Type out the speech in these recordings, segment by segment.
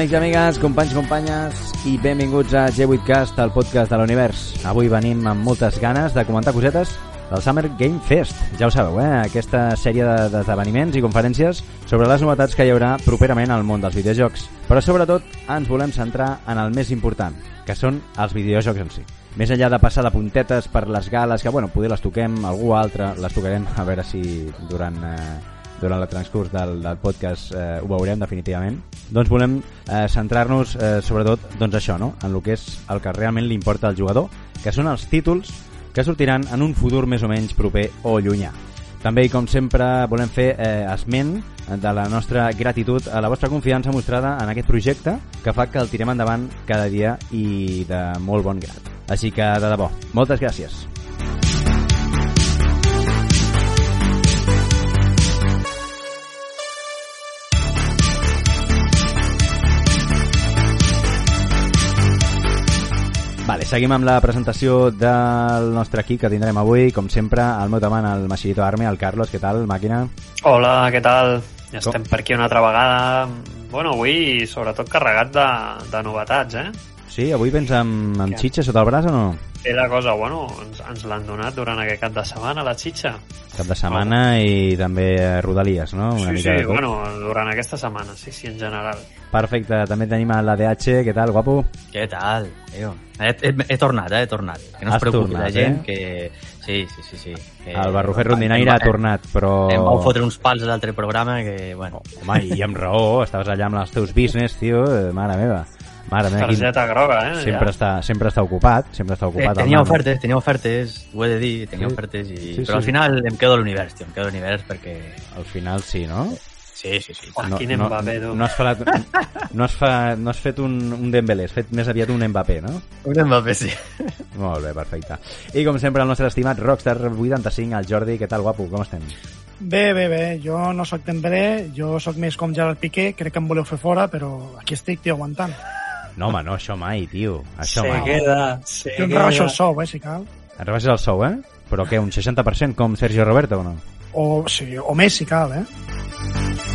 Amics i amigues, companys companyes i benvinguts a G8cast, el podcast de l'univers. Avui venim amb moltes ganes de comentar cosetes del Summer Game Fest. Ja ho sabeu, eh? aquesta sèrie d'esdeveniments i conferències sobre les novetats que hi haurà properament al món dels videojocs. Però sobretot ens volem centrar en el més important, que són els videojocs en si. Més enllà de passar de puntetes per les gales, que bueno, poder les toquem, algú altre les tocarem, a veure si durant eh, durant el transcurs del, del podcast eh, ho veurem definitivament doncs volem eh, centrar-nos eh, sobretot doncs això, no? en el que és el que realment li importa al jugador que són els títols que sortiran en un futur més o menys proper o llunyà també, com sempre, volem fer eh, esment de la nostra gratitud a la vostra confiança mostrada en aquest projecte que fa que el tirem endavant cada dia i de molt bon grat. Així que, de debò, moltes gràcies. Vale, seguim amb la presentació del nostre equip que tindrem avui, com sempre, al meu davant el Machirito Arme, el Carlos, què tal, màquina? Hola, què tal? Ja estem per aquí una altra vegada. Bueno, avui sobretot carregat de, de novetats, eh? Sí, avui vens amb, amb xitxa sota el braç o no? Té la cosa, bueno, ens, ens l'han donat durant aquest cap de setmana, la xitxa. Cap de setmana oh. i també Rodalies, no? Una sí, mica sí, bueno, durant aquesta setmana, sí, sí, en general. Perfecte, també tenim a l'ADH, què tal, guapo? Què tal, tio? He, he, he tornat, eh, he tornat. Que no Has es preocupi tornat, la gent, eh? que... Sí, sí, sí, sí. Que... El Barrufer Rondinaire ha tornat, però... Em vau fotre uns pals a l'altre programa que, bueno... Home, i amb raó, estaves allà amb els teus business, tio, eh, mare meva. Mare meva, quin... Targeta groga, eh? Sempre ja. està, sempre està ocupat, sempre està Eh, ocupat. el tenia ofertes, tenia ofertes, ho he de dir, tenia Sí. ofertes, i... Sí, però sí. al final em quedo a l'univers, tio, em quedo a l'univers perquè... Al final sí, no? Sí, sí, sí. Oh, no, quin no, Mbappé, tu. no, has falat, no, has fa, no has fet un, un Dembélé, has fet més aviat un Mbappé, no? Un Mbappé, sí. Molt bé, perfecte. I com sempre el nostre estimat Rockstar 85, el Jordi, què tal, guapo, com estem? Bé, bé, bé. Jo no sóc Dembélé, jo sóc més com Gerard Piqué, crec que em voleu fer fora, però aquí estic, tio, aguantant. No, home, no, això mai, tio. Això Se mai. queda, se Jo em queda. rebaixo el sou, eh, si cal. Et rebaixes el sou, eh? Però què, un 60% com Sergio Roberto o no? O, sí, o més, si cal, eh?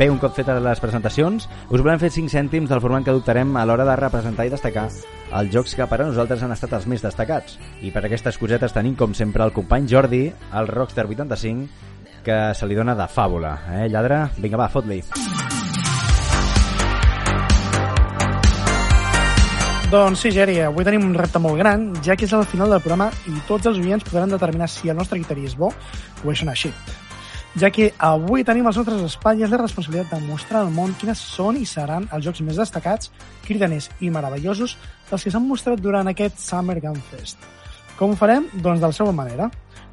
Bé, un cop fetes les presentacions, us volem fer 5 cèntims del format que adoptarem a l'hora de representar i destacar els jocs que per a nosaltres han estat els més destacats. I per aquestes cosetes tenim, com sempre, el company Jordi, el Rockstar 85, que se li dona de fàbula. Eh, lladre? Vinga, va, fot-li. Doncs sí, Geri, avui tenim un repte molt gran, ja que és al final del programa i tots els oients podran determinar si el nostre criteri és bo o és així. Ja que avui tenim als nostres espatlles la responsabilitat de mostrar al món quines són i seran els jocs més destacats, cridaners i meravellosos dels que s'han mostrat durant aquest Summer Game Fest. Com ho farem? Doncs de la següent manera.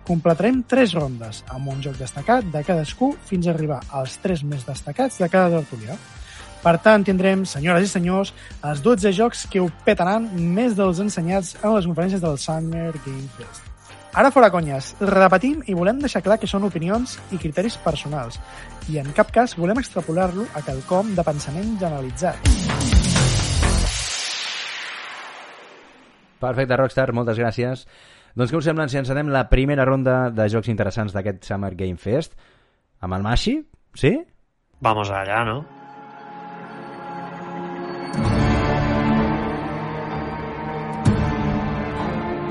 Completarem tres rondes amb un joc destacat de cadascú fins a arribar als tres més destacats de cada tertulià. Per tant, tindrem, senyores i senyors, els 12 jocs que ho petaran més dels ensenyats en les conferències del Summer Game Fest. Ara fora conyes, repetim i volem deixar clar que són opinions i criteris personals i en cap cas volem extrapolar-lo a quelcom de pensament generalitzat. Perfecte, Rockstar, moltes gràcies. Doncs què us sembla si encetem la primera ronda de jocs interessants d'aquest Summer Game Fest? Amb el Mashi? Sí? Vamos allá, ¿no?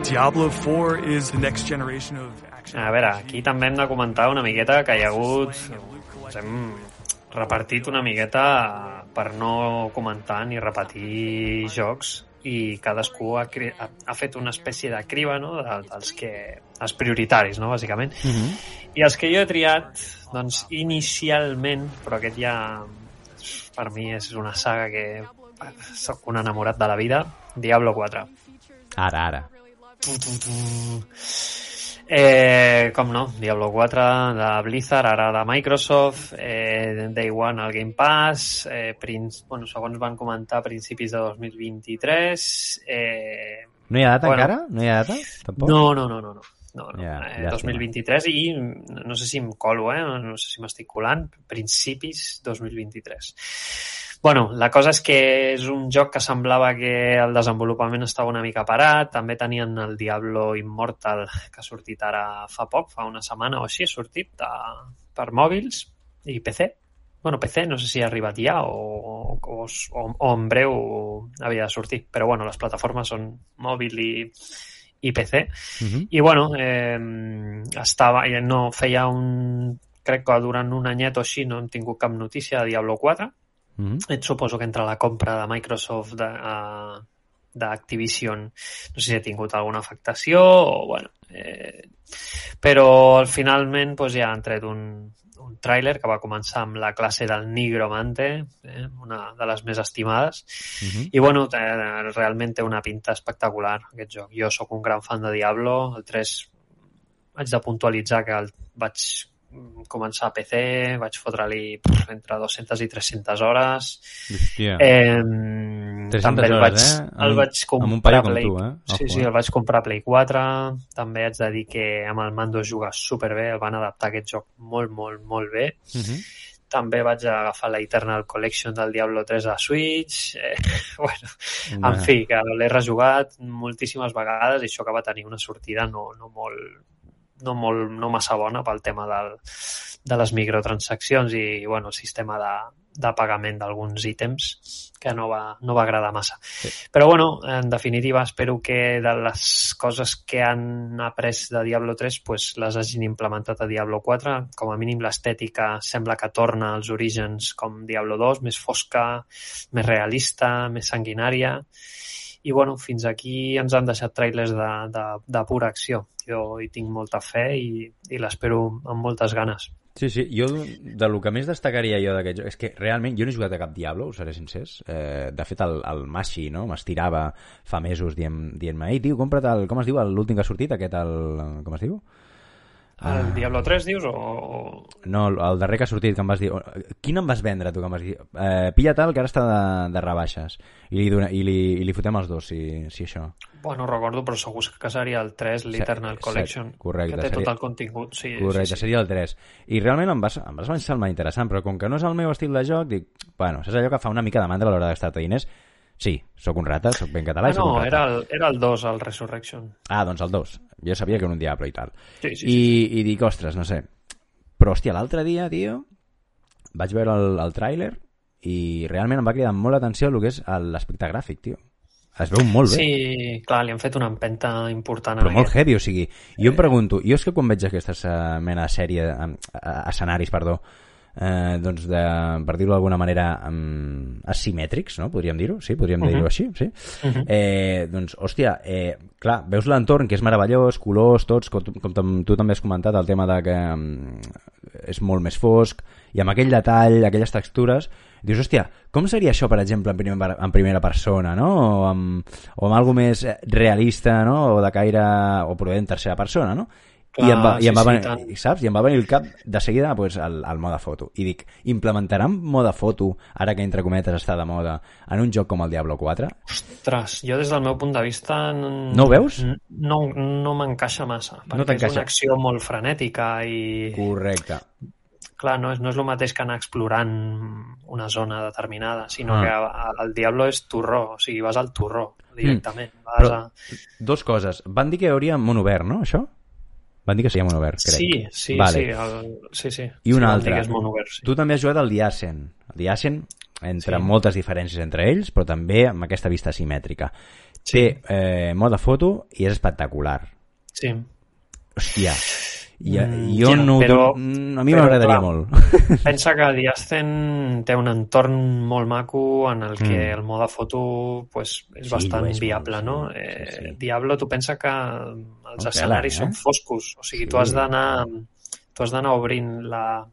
Diablo 4 is the next generation of action. A veure, aquí també hem de comentar una miqueta que hi ha hagut... Ens hem repartit una miqueta per no comentar ni repetir jocs i cadascú ha, cri- ha, fet una espècie de criba no? de, dels que els prioritaris, no? bàsicament. Uh -huh. I els que jo he triat, doncs, inicialment, però aquest ja per mi és una saga que sóc un enamorat de la vida, Diablo 4. Ara, ara. Tu, tu, tu. Eh, com no, Diablo 4 de Blizzard, ara de Microsoft, eh, Day One al Game Pass, eh, princ, bueno, segons van comentar, principis de 2023. Eh, No hi ha data Bueno. encara? No hi ha data? Tampoc? no, no, no, no, no. no, no, Ja, eh, llàstima. 2023 i no sé si em colo, eh? no sé si m'estic colant, principis 2023. Bueno, la cosa és que és un joc que semblava que el desenvolupament estava una mica parat, també tenien el Diablo Immortal que ha sortit ara fa poc, fa una setmana o així, ha sortit a, per mòbils i PC. Bueno, PC no sé si ha arribat ja o, o, o, o en breu havia de sortir, però bueno, les plataformes són mòbil i, i PC. Uh -huh. I bueno, eh, estava, eh, no feia un, crec que durant un anyet o així no hem tingut cap notícia de Diablo 4. -huh. Et suposo que entre la compra de Microsoft de, uh, d'Activision no sé si ha tingut alguna afectació o bueno, eh, però finalment doncs, ja han tret un, un tràiler que va començar amb la classe del Nigromante, eh, una de les més estimades, Uh -huh. i bueno, eh, realment té una pinta espectacular aquest joc. Jo sóc un gran fan de Diablo, el 3 haig de puntualitzar que el vaig mm, començar a PC, vaig fotre-li entre 200 i 300 hores. Hòstia. Eh, 300 també el hores, vaig, eh? Amb el un- vaig amb comprar un paio com Play, tu, eh? Sí, Ojo, sí, eh? el vaig comprar a Play 4. També haig de dir que amb el mando juga superbé, el van adaptar aquest joc molt, molt, molt bé. Uh -huh. També vaig agafar la Eternal Collection del Diablo 3 a Switch. Eh, bueno, en fi, que l'he rejugat moltíssimes vegades i això que va tenir una sortida no, no molt no, molt, no massa bona pel tema del, de les microtransaccions i bueno, el sistema de, de pagament d'alguns ítems que no va, no va agradar massa. Sí. Però bueno, en definitiva espero que de les coses que han après de Diablo 3 pues, les hagin implementat a Diablo 4. Com a mínim l'estètica sembla que torna als orígens com Diablo 2, més fosca, més realista, més sanguinària i bueno, fins aquí ens han deixat trailers de, de, de pura acció. Jo hi tinc molta fe i, i l'espero amb moltes ganes. Sí, sí, jo de lo que més destacaria jo d'aquest joc és que realment jo no he jugat a cap Diablo, us seré sincers. Eh, de fet, el, el Mashi no? m'estirava fa mesos dient- dient-me ei, tio, compra't el, com es diu, l'últim que ha sortit, aquest, el, com es diu? El Diablo 3, dius? O... No, el darrer que ha sortit, que em vas dir... Quin em vas vendre, tu, que em vas dir? Eh, pilla tal, que ara està de, de rebaixes. I li, dona, i, li, I li fotem els dos, si, si això. Bueno, recordo, però segur que seria el 3, l'Eternal set, Collection, correcte, que té seria- tot el contingut. Sí, Correcte, sí, sí. seria el 3. I realment em vas, em vas semblar interessant, però com que no és el meu estil de joc, dic, bueno, saps allò que fa una mica de mandra a l'hora de gastar-te diners? Sí, sóc un rata, sóc ben català Ah, i sóc no, un rata. era el, era el 2, el Resurrection. Ah, doncs el 2. Jo sabia que era un Diablo i tal. Sí, sí, I, I dic, ostres, no sé. Però, hòstia, l'altre dia, tio, vaig veure el, el tràiler i realment em va cridar molt l'atenció el que és l'aspecte gràfic, tio. Es veu molt bé. Sí, clar, li han fet una empenta important però molt aquest. heavy, o sigui, jo em pregunto, jo és que quan veig aquesta eh, mena de sèrie, eh, eh, escenaris, perdó, eh, doncs de, per dir-ho d'alguna manera um, asimètrics, no? Podríem dir-ho, sí? Podríem Mhm. dir-ho així, sí? Mhm. eh, doncs, hòstia, eh, clar, veus l'entorn que és meravellós, colors, tots, com, com tu també has comentat, el tema de que um, és molt més fosc, i amb aquell detall, aquelles textures, dius, hòstia, com seria això, per exemple, en primera, en primera persona, no? O amb, o amb algo més realista, no? O de caire, o prudent en tercera persona, no? Clar, I em va, i em sí, va sí, venir, tant. saps? I em va venir el cap de seguida pues, el, el mode foto. I dic, implementaran mode foto, ara que entre cometes està de moda, en un joc com el Diablo 4? Ostres, jo des del meu punt de vista... No ho veus? No, no m'encaixa massa, perquè és t'encaixa. una acció molt frenètica i, Correcte. clar, no és, no és el mateix que anar explorant una zona determinada, sinó Ah. que el Diablo és torró, o sigui, vas al torró directament. Vas Mm. Però, a... dos coses. Van dir que hi hauria món obert, no, això? Van dir que seria món obert, crec. Sí, sí, vale. sí, el... sí, sí. I una sí, altra. Obert, sí. Tu també has jugat al Diasen. El Diasen, entre Sí. moltes diferències entre ells, però també amb aquesta vista simètrica. Sí. Té eh, mode foto i és espectacular. Sí. Hòstia, ja, Mm, jo ja, no ho però- mm, A mi m'agradaria molt. Pensa que Diascen té un entorn molt maco en el que Mm. el mode foto pues, és Sí, bastant és viable, no? Sí, Eh, sí. Diablo, tu pensa que els tela, escenaris eh? són foscos, o sigui, Sí. tu has d'anar tu has d'anar obrint la,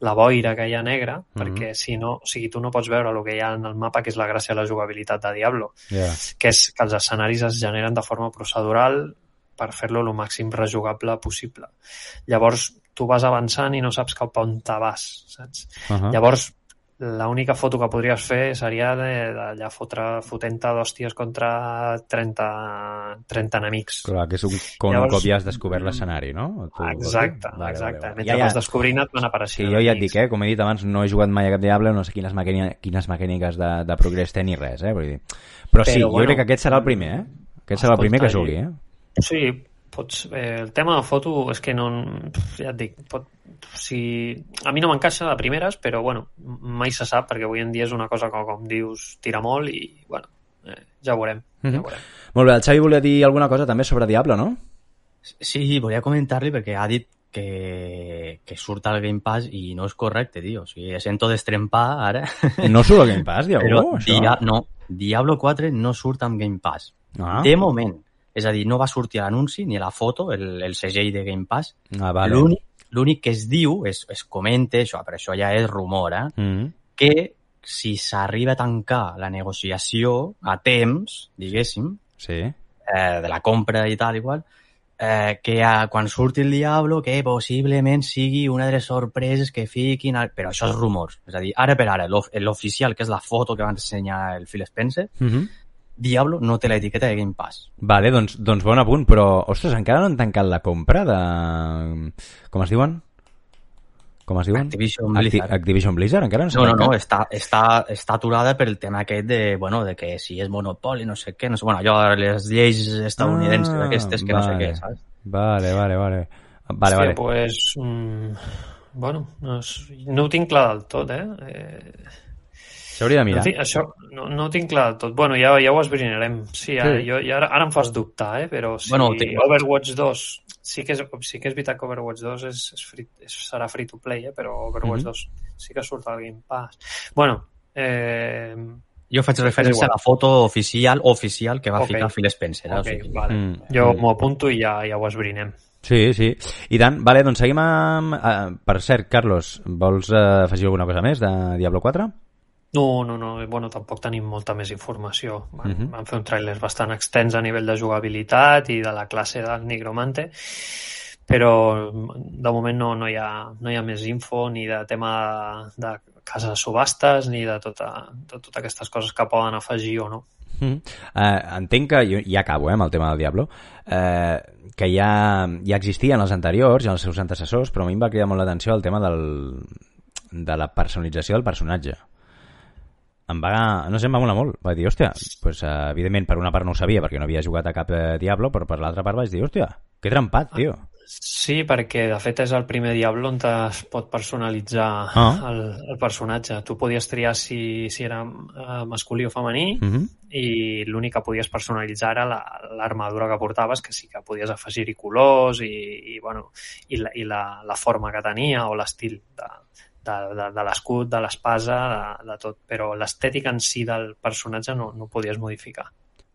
la boira que hi ha negra, Mhm. perquè si no, o sigui, tu no pots veure el que hi ha en el mapa, que és la gràcia de la jugabilitat de Diablo, Ja. que és que els escenaris es generen de forma procedural per fer-lo el màxim rejugable possible. Llavors, tu vas avançant i no saps cap on te vas, saps? Uh -huh. Llavors, l'única foto que podries fer seria d'allà fotre fotent-te d'hòsties contra 30, 30 enemics. Clar, que és un, com Llavors- un cop ja has descobert l'escenari, no? Tu- Exacte, Vale, exacte. vale, vale. Mentre Ja, ja. vas descobrint et van Sí, apareixent jo ja et dic, eh? com he dit abans, no he jugat mai a cap Diablo, no sé quines, mecàniques, quines mecàniques de, de progrés té ni res, eh? Vull dir. Però, sí, Però, jo bueno, crec que aquest serà el primer, eh? Aquest serà el primer que jugui, eh? Sí, pots, eh, el tema de foto és que no... Ja et dic, pot, si, a mi no m'encaixa de primeres, però bueno, mai se sap, perquè avui en dia és una cosa que, com dius, tira molt i, bueno, eh, ja ho veurem. Ja Mhm. ho veurem. Molt bé, el Xavi volia dir alguna cosa també sobre Diablo, no? Sí, volia comentar-li perquè ha dit que, que surt al Game Pass i no és correcte, tio. O sigui, sento destrempar ara, No surt el Game Pass, Diablo, però això? dia, no, Diablo 4 no surt amb Game Pass. Ah, De moment. És a dir, no va sortir a l'anunci ni a la foto, el, el segell de Game Pass. ah vale. L'únic que es diu, es, es comenta, això, però això ja és rumor, eh? Mm. que si s'arriba a tancar la negociació a temps, diguéssim, Sí. eh, de la compra i tal i qual, eh, que a, quan surti el Diablo, que possiblement sigui una de les sorpreses que fiquin... Al... Però això és rumors. És a dir, ara per ara, l'of- l'oficial, que és la foto que va ensenyar el Phil Spencer, Mm -hmm. Diablo no té l'etiqueta de Game Pass. Vale, doncs, doncs bon apunt, però, ostres, encara no han tancat la compra de... Com es diuen? Com es diuen? Activision Blizzard. Activision Blizzard, encara no s'ha No, no, no, està, està, està aturada per el tema aquest de, bueno, de que si és monopoli, no sé què, no sé, bueno, allò, les lleis estadounidenses Ah, aquestes que no sé vale. què, saps? Vale, vale, vale. Vale, Hòstia, vale. pues, mm, bueno, no, és, no ho tinc clar del tot, eh? eh S'hauria de no mirar. tinc, això no, no ho tinc clar del tot. Bueno, ja, ja ho esbrinarem. Sí, ara, Sí. Jo, ja ara, ara em fas dubtar, eh? Però si Bueno, tinc- Overwatch 2... Sí que, és, sí que és veritat que Overwatch 2 és, és free, és, serà free to play, eh? però Overwatch Mhm. 2 sí que surt al Game Pass. Bueno, eh, Jo faig referència a la foto oficial, oficial, que va Ok. ficar Phil Spencer. eh? ok, O sigui, vale. Mm. Jo Mm. m'ho apunto i ja, ja ho esbrinem. Sí, sí. I tant. Vale, doncs seguim amb... Uh, per cert, Carlos, vols uh, afegir alguna cosa més de Diablo 4? No, no, no, bueno, tampoc tenim molta més informació. Van, Mhm. van fer un tràiler bastant extens a nivell de jugabilitat i de la classe del Nigromante, però de moment no, no, hi ha, no hi ha més info ni de tema de, de casa de subhastes ni de, tota, de totes aquestes coses que poden afegir o no. Mm. Uh, entenc que, jo ja acabo eh, amb el tema del Diablo, uh, que ja, ja existien els anteriors i els seus antecessors, però a mi em va cridar molt l'atenció el tema del, de la personalització del personatge. Em va, no sé, em va molar molt. Vaig dir, hòstia, pues, uh, evidentment per una part no ho sabia perquè no havia jugat a cap eh, Diablo, però per l'altra part vaig dir, hòstia, que trempat, tio. Sí, perquè de fet és el primer Diablo on es pot personalitzar Ah. el, el personatge. Tu podies triar si, si era eh, masculí o femení, Mm -hmm. i l'únic que podies personalitzar era la- l'armadura que portaves, que sí que podies afegir-hi colors i, i, bueno, i, la, i la, la forma que tenia o l'estil de, de, de, de l'escut, de l'espasa, de, de tot. Però l'estètica en si del personatge no, no podies modificar.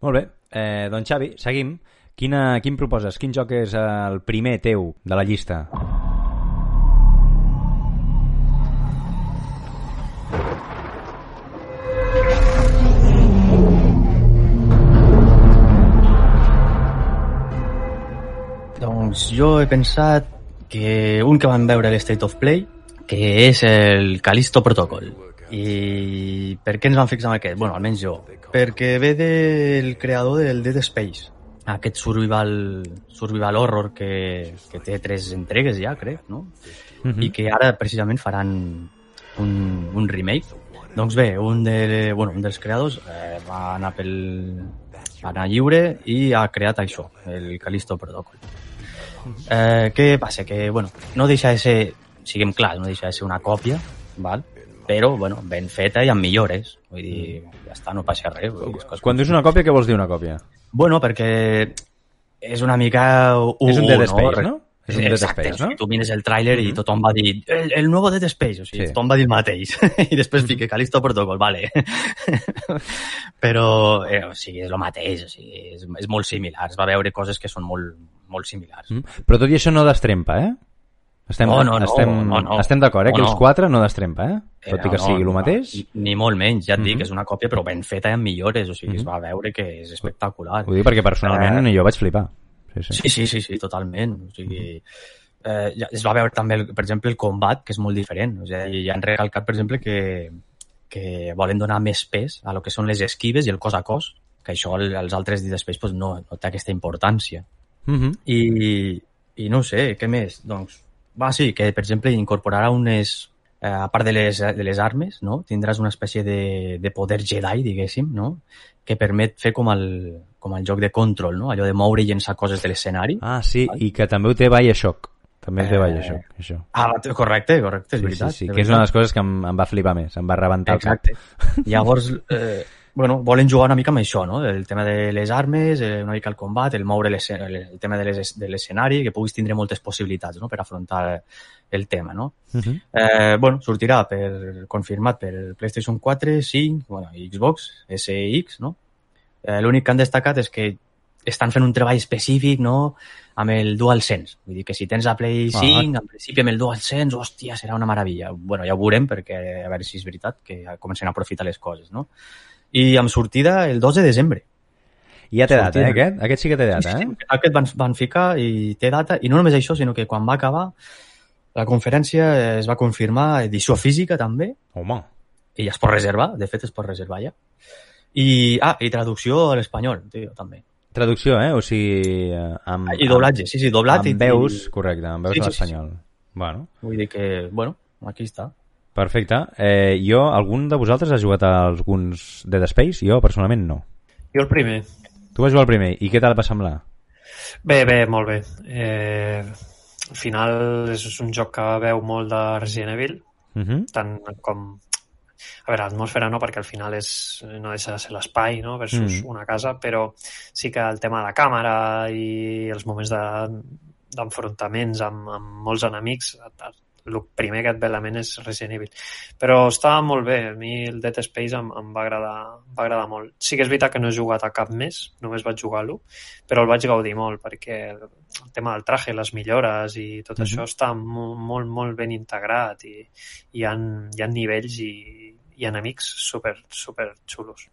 Molt bé, eh, doncs Xavi, seguim. Quina, quin proposes? Quin joc és el primer teu de la llista? Doncs jo he pensat que un que vam veure l'State of Play, que és el Callisto Protocol. I per què ens vam fixar en aquest? Bueno, almenys jo. Perquè ve del creador del Dead Space, aquest survival, survival horror que, que té tres entregues ja, crec, no? Mhm. i que ara precisament faran un, un remake. Doncs bé, un, de, bueno, un dels creadors eh, va anar pel va anar lliure i ha creat això, el Callisto Protocol. Eh, què passa? Que, bueno, no deixa de ser, siguem clars, no deixa de ser una còpia, val? però, bueno, ben feta i amb millores. Vull dir, ja està, no passa res. Vull dir, coses Quan dius una còpia, què vols dir una còpia? Bueno, perquè és una mica... U, és un Dead no? Space, no? És un Dead Space, o sigui, no? tu mires el tràiler i tothom va dir el, el nuevo Dead Space, o sigui, Sí. tothom va dir el mateix. I després fica Callisto Protocol, vale. Però, eh, o sigui, és el mateix, o sigui, és, és molt similar. Es va veure coses que són molt, molt similars. Mm. Però tot i això no destrempa, eh? Estem, No, no, no, estem, no, no. estem d'acord, eh? No, que no. els quatre no destrempa, eh? Tot i que no, sigui el no, mateix. Ni molt menys, ja et dic, Mhm. és una còpia però ben feta i amb millores, o sigui, Mhm. es va veure que és espectacular. Ho dic perquè personalment jo vaig flipar. Sí, sí. Sí, sí, sí, sí totalment. O sigui, eh, ja, es va veure també, el, per exemple, el combat, que és molt diferent. O sigui, ja han recalcat, per exemple, que, que volen donar més pes a lo que són les esquives i el cos a cos, que això el- els altres Dead Space pues, no, no té aquesta importància. Mm -hmm. I, I no sé, què més? Doncs, va, sí, que per exemple incorporarà unes, eh, a part de les, de les armes, no? tindràs una espècie de, de poder Jedi, diguéssim, no? que permet fer com el, com el joc de control, no? allò de moure i llençar coses de l'escenari. Ah, sí, i que també ho té Bioshock. També ho té Eh, Bioshock, això. Ah, correcte, correcte, és Sí, veritat. sí, sí, que és una de les coses que em, em va flipar més, em va rebentar el cap. Exacte. Llavors, eh, bueno, volen jugar una mica amb això, no? El tema de les armes, eh, una mica el combat, el moure el, tema de les- de l'escenari, que puguis tindre moltes possibilitats no? per afrontar el tema, no? Uh -huh. Eh, bueno, sortirà per, confirmat per PlayStation 4, 5, bueno, Xbox, SX, no? Eh, L'únic que han destacat és que estan fent un treball específic, no?, amb el DualSense. Vull dir que si tens la Play Ah. 5, en principi amb el DualSense, hòstia, serà una meravella. Bueno, ja ho veurem perquè a veure si és veritat que comencen a aprofitar les coses, no? I amb sortida el 2 de desembre. I ja té data, eh, aquest? Aquest sí que té data, Sí, eh? sí, aquest van, van ficar i té data, i no només això, sinó que quan va acabar la conferència es va confirmar edició física també, Home, i ja es pot reservar, de fet es pot reservar ja. I, ah, i traducció a l'espanyol, tio, també. traducció, eh? O sigui... eh, Amb, I doblatge, sí, sí, doblat amb i... veus, correcte, amb veus Sí, a sí, sí, l'espanyol. Bueno, Vull dir que, bueno, aquí està. Perfecte. Eh, jo, algun de vosaltres ha jugat a alguns Dead Space? Jo, personalment, no. Jo el primer. Tu vas jugar el primer, i què tal va semblar? Bé, bé, molt bé. Eh, al final és un joc que veu molt de Resident Evil, Uh -huh. tant com... A veure, l'atmosfera no, perquè al final és, no deixa de ser l'espai no, versus Mm. una casa, però sí que el tema de la càmera i els moments de- d'enfrontaments amb, amb molts enemics, el primer que et ve a la ment és Resident Evil. Però estava molt bé, a mi el Dead Space em, em va, agradar, em va agradar molt. Sí que és veritat que no he jugat a cap més, només vaig jugar a l'1, però el vaig gaudir molt perquè el tema del traje, les millores i tot Mhm. això està molt, molt, molt ben integrat i hi ha, hi ha nivells i, i enemics super, super xulos.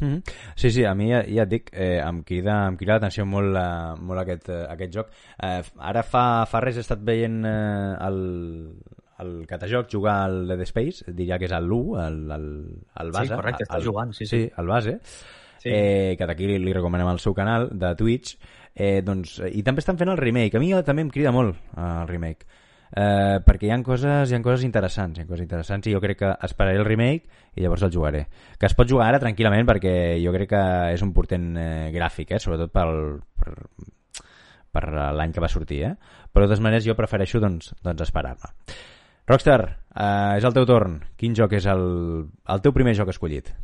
Mm -hmm. Sí, sí, a mi ja, ja et dic, eh, em crida, em crida l'atenció molt, eh, molt aquest, eh, aquest joc. Eh, ara fa, fa res he estat veient eh, el, el catajoc jugar al Dead Space, diria que és l'1, el, el, el base. Sí, correcte, està el, jugant, sí, sí. sí. el base. Sí. Eh, que d'aquí li, li recomanem el seu canal de Twitch. Eh, doncs, I també estan fent el remake. A mi també em crida molt eh, el remake. Eh, perquè hi ha coses hi ha coses interessants, hi ha coses interessants i jo crec que esperaré el remake i llavors el jugaré. Que es pot jugar ara tranquil·lament perquè jo crec que és un portent eh, gràfic, eh, sobretot pel, per, per l'any que va sortir, eh? Però de totes maneres jo prefereixo doncs, doncs esperar-me. Rockstar, eh, és el teu torn. Quin joc és el, el teu primer joc escollit?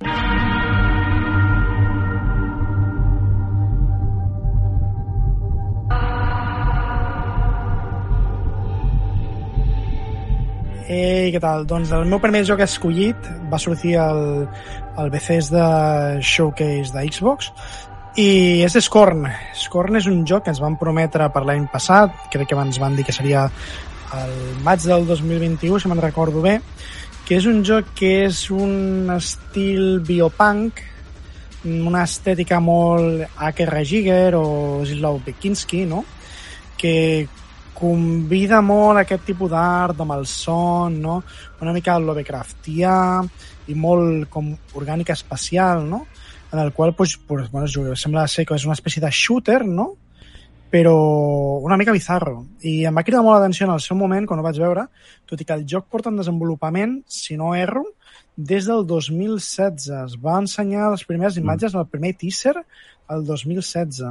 Ei, què tal? Doncs el meu primer joc escollit va sortir al, al Bethesda Showcase de Xbox i és Scorn. Scorn és un joc que ens van prometre per l'any passat, crec que ens van dir que seria el maig del 2021, si me'n recordo bé, que és un joc que és un estil biopunk, una estètica molt Aker Giger o Zizlaw Bekinski, no? que convida molt aquest tipus d'art amb el son, no? una mica Lovecraftià i molt com orgànica espacial, no? en el qual pues, pues, bueno, sembla ser que és una espècie de shooter, no? però una mica bizarro. I em va cridar molt l'atenció en el seu moment, quan ho vaig veure, tot i que el joc porta en desenvolupament, si no erro, des del 2016. Es va ensenyar les primeres imatges en el primer teaser el 2016.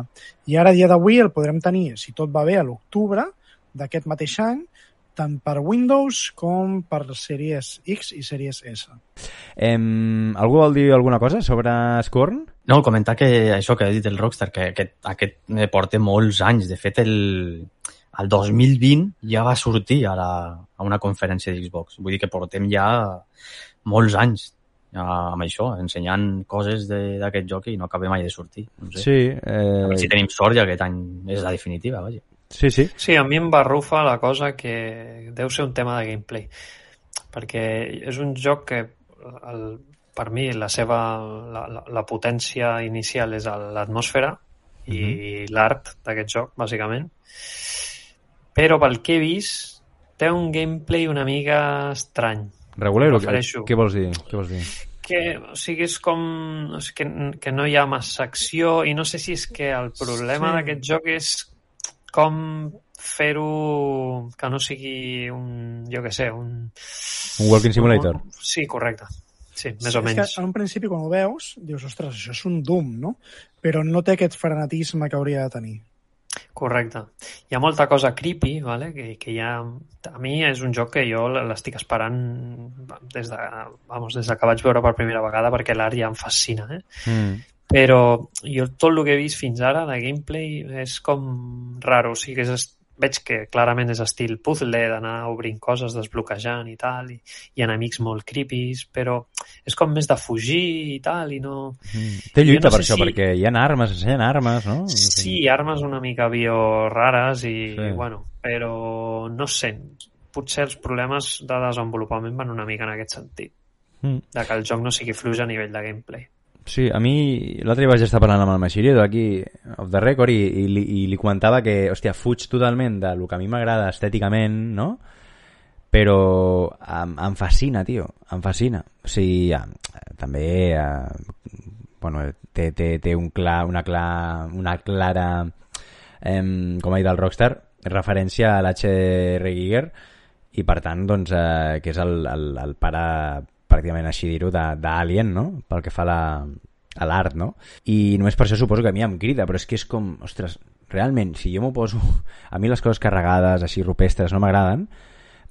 I ara, a dia d'avui, el podrem tenir, si tot va bé, a l'octubre d'aquest mateix any, tant per Windows com per Series X i Series S. Em, algú vol dir alguna cosa sobre Scorn? No, comentar que això que ha dit el Rockstar, que aquest, aquest eh, porta molts anys. De fet, el, el 2020 ja va sortir a, la, a una conferència d'Xbox. Vull dir que portem ja molts anys amb això, ensenyant coses de- d'aquest joc i no acabem mai de sortir. No sé. Sí, A eh, veure si tenim sort i aquest any és la definitiva, vaja. Sí, sí. Sí, a mi em barrufa la cosa que deu ser un tema de gameplay, perquè és un joc que el, per mi la seva la, la, la potència inicial és el- l'atmosfera i l'art d'aquest joc, bàsicament. Però pel que he vist té un gameplay una mica estrany, Regulero? Em refereixo. Què vols dir? Què vols dir? que, o sigui, és com és que, que no hi ha massa acció i no sé si és que el problema sí. d'aquest joc és com fer-ho que no sigui un, jo què sé, un... Un walking simulator. Un, sí, correcte. Sí, més Sí, o és menys. que en un principi, quan ho veus, dius, ostres, això és un Doom, no? Però no té aquest frenetisme que hauria de tenir. Correcte. Hi ha molta cosa creepy, vale? que, que ha... A mi és un joc que jo l'estic esperant des de, vamos, des de que vaig veure per primera vegada perquè l'art ja em fascina. Eh? Mm. Però jo tot el que he vist fins ara de gameplay és com raro. O sigui, és, est- veig que clarament és estil puzzle, d'anar obrint coses, desbloquejant i tal, i, i enemics molt creepies, però és com més de fugir i tal, i no... Mm. Té lluita no per això, si- perquè hi ha armes, ensenyen armes, no? Sí, armes una mica bio rares i, sí. bueno, però no sé, potser els problemes de desenvolupament van una mica en aquest sentit, Mm. de que el joc no sigui fluix a nivell de gameplay. Sí, a mi l'altre dia vaig estar parlant amb el Maixirido aquí, off the record, i, i, li, i li comentava que, hòstia, fuig totalment de lo que a mi m'agrada estèticament, no? Però em, em fascina, tio, em fascina. O sigui, eh, també, eh, bueno, té, té, té un clar, una, clar, una clara, eh, com ha dit el Rockstar, referència a l'H.R. Giger, i per tant, doncs, eh, que és el, el, el pare pràcticament així dir-ho, d'Alien, no? Pel que fa a la- a l'art, no? I només per això suposo que a mi em crida, però és que és com, ostres, realment, si jo m'ho poso... A mi les coses carregades, així rupestres, no m'agraden,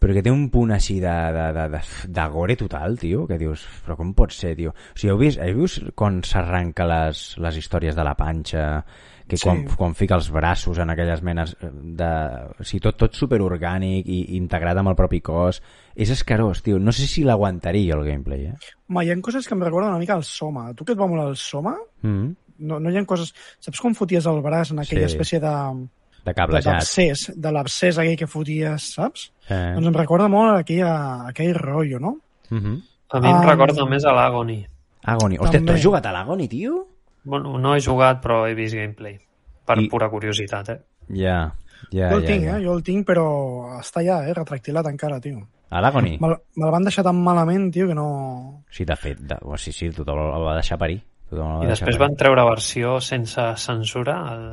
però que té un punt així de, de, de, de, de gore total, tio, que dius, però com pot ser, tio? O sigui, heu vist, heu vist quan s'arranca les, les històries de la panxa, que Sí. quan, quan fica els braços en aquelles menes de... O sigui, tot, tot superorgànic i integrat amb el propi cos. És escarós, tio. No sé si l'aguantaria el gameplay, eh? Home, hi ha coses que em recorden una mica el Soma. A tu que et va molt el Soma? Mm -hmm. No, no hi ha coses... Saps com foties el braç en aquella Sí. espècie de... De cablejat. d'abscés, de l'abscés aquell que foties, saps? Eh. Doncs em recorda molt aquell, aquell rotllo, no? Mm -hmm. A mi em Um, recorda més a l'Agony. Agony. Hòstia, tu has jugat a l'Agony, tio? Bueno, no he jugat, però he vist gameplay. Per I- pura curiositat, eh? Ja, ja, jo el ja, tinc, ja. eh? Jo el tinc, però està ja, eh? Retractilat encara, tio. A l'Agony? Me'l me van deixar tan malament, tio, que no... Sí, de fet, de... oh, sí, sí, tothom el va deixar parir. Tothom el va I deixar després parir. van treure versió sense censura al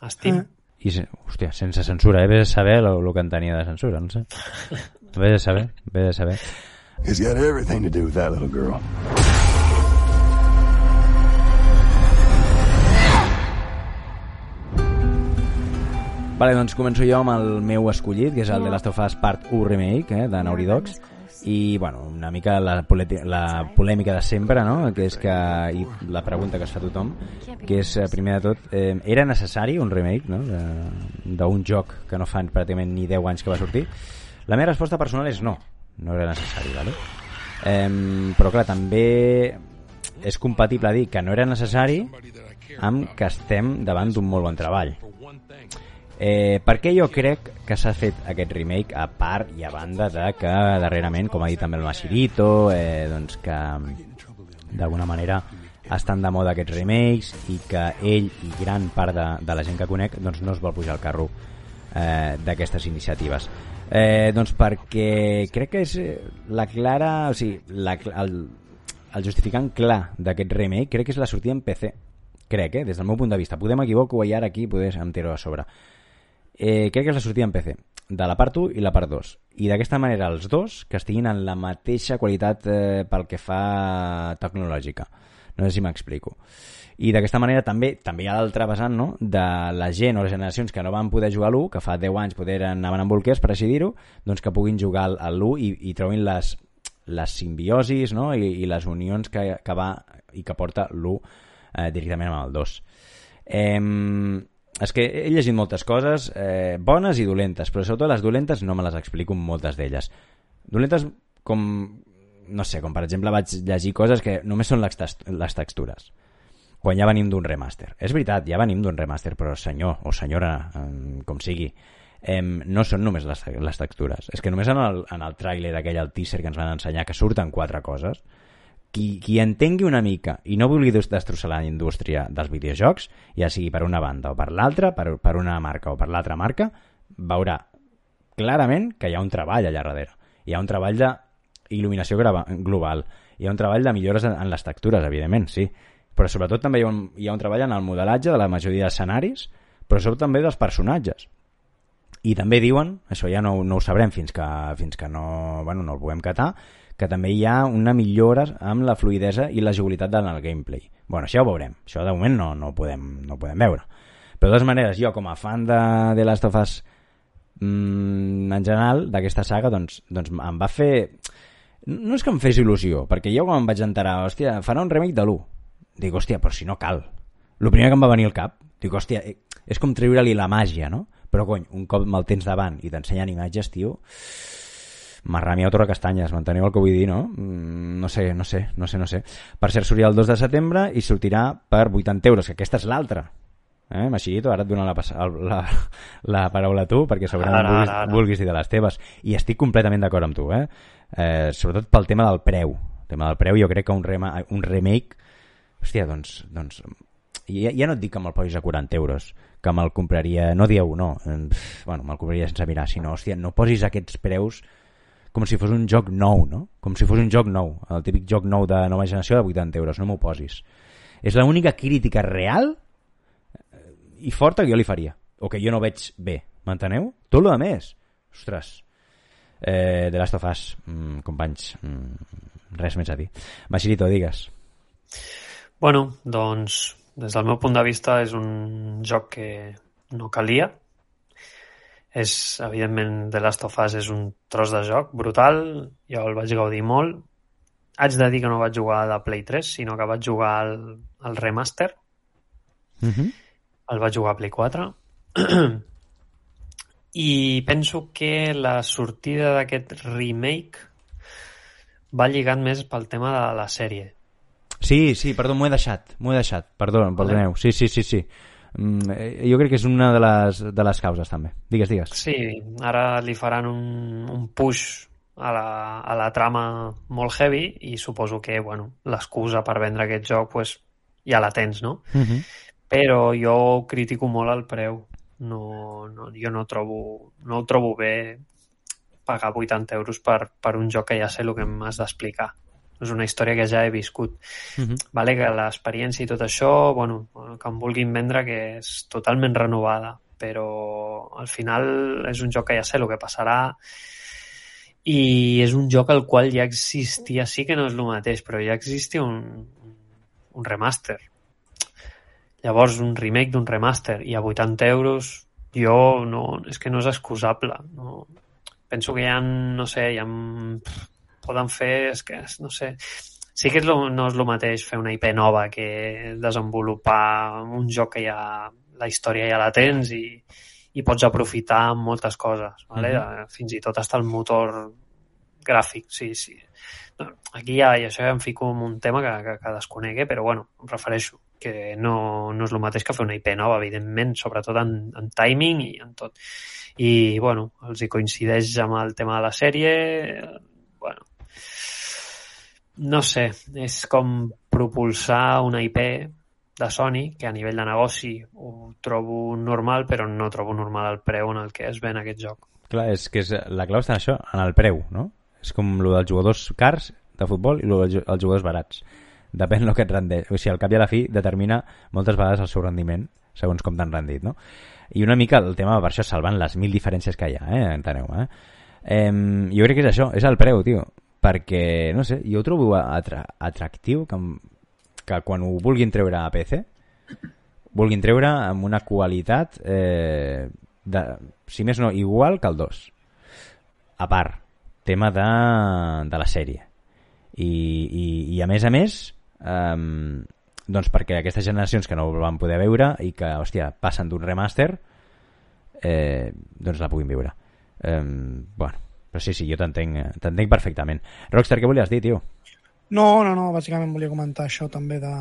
a Steam. Eh. I, hòstia, sense censura, eh? Vés a saber el que en tenia de censura, no sé. Vés a saber, vés a saber. He's got everything to do with that little girl. Vale, doncs començo jo amb el meu escollit, que és el de Last of Us Part 1 Remake, eh, de Naughty Dogs. I, bueno, una mica la, la polèmica de sempre, no?, que és que, i la pregunta que es fa tothom, que és, eh, primer de tot, eh, era necessari un remake, no?, d'un joc que no fan pràcticament ni 10 anys que va sortir? La meva resposta personal és no, no era necessari, vale? Eh, però, clar, també és compatible dir que no era necessari amb que estem davant d'un molt bon treball. Eh, per què jo crec que s'ha fet aquest remake a part i a banda de que darrerament, com ha dit també el Mashirito, eh, doncs que d'alguna manera estan de moda aquests remakes i que ell i gran part de, de la gent que conec doncs no es vol pujar al carro eh, d'aquestes iniciatives. Eh, doncs perquè crec que és eh, la clara, o sigui, la, el, el justificant clar d'aquest remake crec que és la sortida en PC. Crec, eh? des del meu punt de vista. Podem equivoco i ara aquí poder em tiro a sobre. Eh, crec que és la sortida en PC, de la part 1 i la part 2. I d'aquesta manera els dos que estiguin en la mateixa qualitat eh, pel que fa tecnològica. No sé si m'explico. I d'aquesta manera també també hi ha l'altre vessant no? de la gent o les generacions que no van poder jugar a l'1, que fa 10 anys poder anaven amb bolquers, per així dir-ho, doncs que puguin jugar a l'1 i, i trobin les, les simbiosis no? I, i les unions que, que va i que porta l'1 eh, directament amb el 2. Eh, és que he llegit moltes coses eh, bones i dolentes, però sobretot les dolentes no me les explico moltes d'elles. Dolentes com, no sé, com per exemple vaig llegir coses que només són les, text- les textures quan ja venim d'un remaster. És veritat, ja venim d'un remaster, però senyor o senyora, com sigui, em, no són només les, les textures. És que només en el, en el tràiler aquell, el teaser que ens van ensenyar, que surten quatre coses, qui, qui entengui una mica i no vulgui des- destrossar la indústria dels videojocs, ja sigui per una banda o per l'altra, per, per una marca o per l'altra marca, veurà clarament que hi ha un treball allà darrere. Hi ha un treball de il·luminació grava- global. Hi ha un treball de millores en, en les textures, evidentment, sí. Però sobretot també hi ha, un, hi ha un treball en el modelatge de la majoria d'escenaris, però sobretot també dels personatges. I també diuen, això ja no, no ho sabrem fins que, fins que no, bueno, no el puguem catar, que també hi ha una millora amb la fluidesa i l'agilitat en el gameplay. Bueno, això ho veurem. Això de moment no, no, podem, no podem veure. Però de totes maneres, jo com a fan de The Last of Us mm, en general d'aquesta saga, doncs, doncs em va fer... No és que em fes il·lusió, perquè jo quan em vaig enterar, hòstia, farà un remake de l'1. Dic, hòstia, però si no cal. El primer que em va venir al cap, dic, hòstia, eh, és com treure-li la màgia, no? Però, cony, un cop me'l tens davant i t'ensenyen imatges, tio, Marrami a Torre Castanyes, m'enteneu el que vull dir, no? Mm, No sé, no sé, no sé, no sé. Per cert, sortirà el 2 de setembre i sortirà per 80 euros, que aquesta és l'altra. Eh, Machito, ara et dono la, la, la paraula a tu, perquè segurament Ara, vulguis, ara, ara. vulguis dir de les teves. I estic completament d'acord amb tu, eh? eh? Sobretot pel tema del preu. El tema del preu, jo crec que un, rema, un remake... Hòstia, doncs... doncs ja, ja no et dic que me'l posis a 40 euros, que me'l compraria... No dieu no, bueno, me'l compraria sense mirar, sinó, hòstia, no posis aquests preus com si fos un joc nou, no? Com si fos un joc nou, el típic joc nou de nova generació de 80 euros, no m'ho posis. És l'única crítica real eh, i forta que jo li faria, o que jo no veig bé, m'enteneu? Tot el més, ostres, eh, The Last of Us, mm, companys, mm, res més a dir. Machirito, digues. Bueno, doncs, des del meu punt de vista és un joc que no calia. És, evidentment, The Last of Us és un tros de joc brutal, jo el vaig gaudir molt. Haig de dir que no vaig jugar de Play 3, sinó que vaig jugar al, al remaster, Mm -hmm. el vaig jugar a Play 4. I penso que la sortida d'aquest remake va lligat més pel tema de la sèrie. Sí, sí, perdó, m'ho he deixat, m'ho he deixat, perdó, perdoneu, sí, sí, sí, sí. Mm, eh, jo crec que és una de les, de les causes, també. Digues, digues. Sí, ara li faran un, un push a la, a la trama molt heavy i suposo que bueno, l'excusa per vendre aquest joc pues, ja la tens, no? Mm -hmm. Però jo critico molt el preu. No, no, jo no trobo, no ho trobo bé pagar 80 euros per, per un joc que ja sé el que m'has d'explicar. És una història que ja he viscut. Mm -hmm. Vale, que l'experiència i tot això, bueno, que em vulguin vendre que és totalment renovada, però al final és un joc que ja sé el que passarà i és un joc al qual ja existia, sí que no és el mateix, però ja existia un, un remaster. Llavors, un remake d'un remaster i a 80 euros, jo no, és que no és excusable. No. Penso que hi ha, no sé, hi ha, poden fer, és que, no sé, sí que és lo, no és el mateix fer una IP nova que desenvolupar un joc que ja la història ja la tens i, i pots aprofitar moltes coses, vale? Uh -huh. fins i tot està el motor gràfic, sí, sí. Aquí ja, i això ja em fico en un tema que, que, que desconec, eh? però bueno, em refereixo que no, no és el mateix que fer una IP nova, evidentment, sobretot en, en timing i en tot. I, bueno, els hi coincideix amb el tema de la sèrie, bueno, no sé, és com propulsar una IP de Sony, que a nivell de negoci ho trobo normal, però no trobo normal el preu en el que es ven aquest joc. Clar, és que és, la clau està en això, en el preu, no? És com lo dels jugadors cars de futbol i lo dels ju- els jugadors barats. Depèn del que et rendeix. O sigui, al cap i a la fi determina moltes vegades el seu rendiment, segons com t'han rendit, no? I una mica el tema per això salvant les mil diferències que hi ha, eh? Enteneu, eh? eh jo crec que és això, és el preu, tio. Perquè, no sé, jo ho trobo atra atractiu que, que quan ho vulguin treure a PC vulguin treure amb una qualitat eh, de, si més no, igual que el 2 a part tema de, de la sèrie. I, i, i a més a més um, doncs perquè aquestes generacions que no ho van poder veure i que, hòstia, passen d'un remaster eh, doncs la puguin viure. Um, bueno, però sí, sí, jo t'entenc t'entenc perfectament Rockstar, què volies dir, tio? No, no, no, bàsicament volia comentar això també de,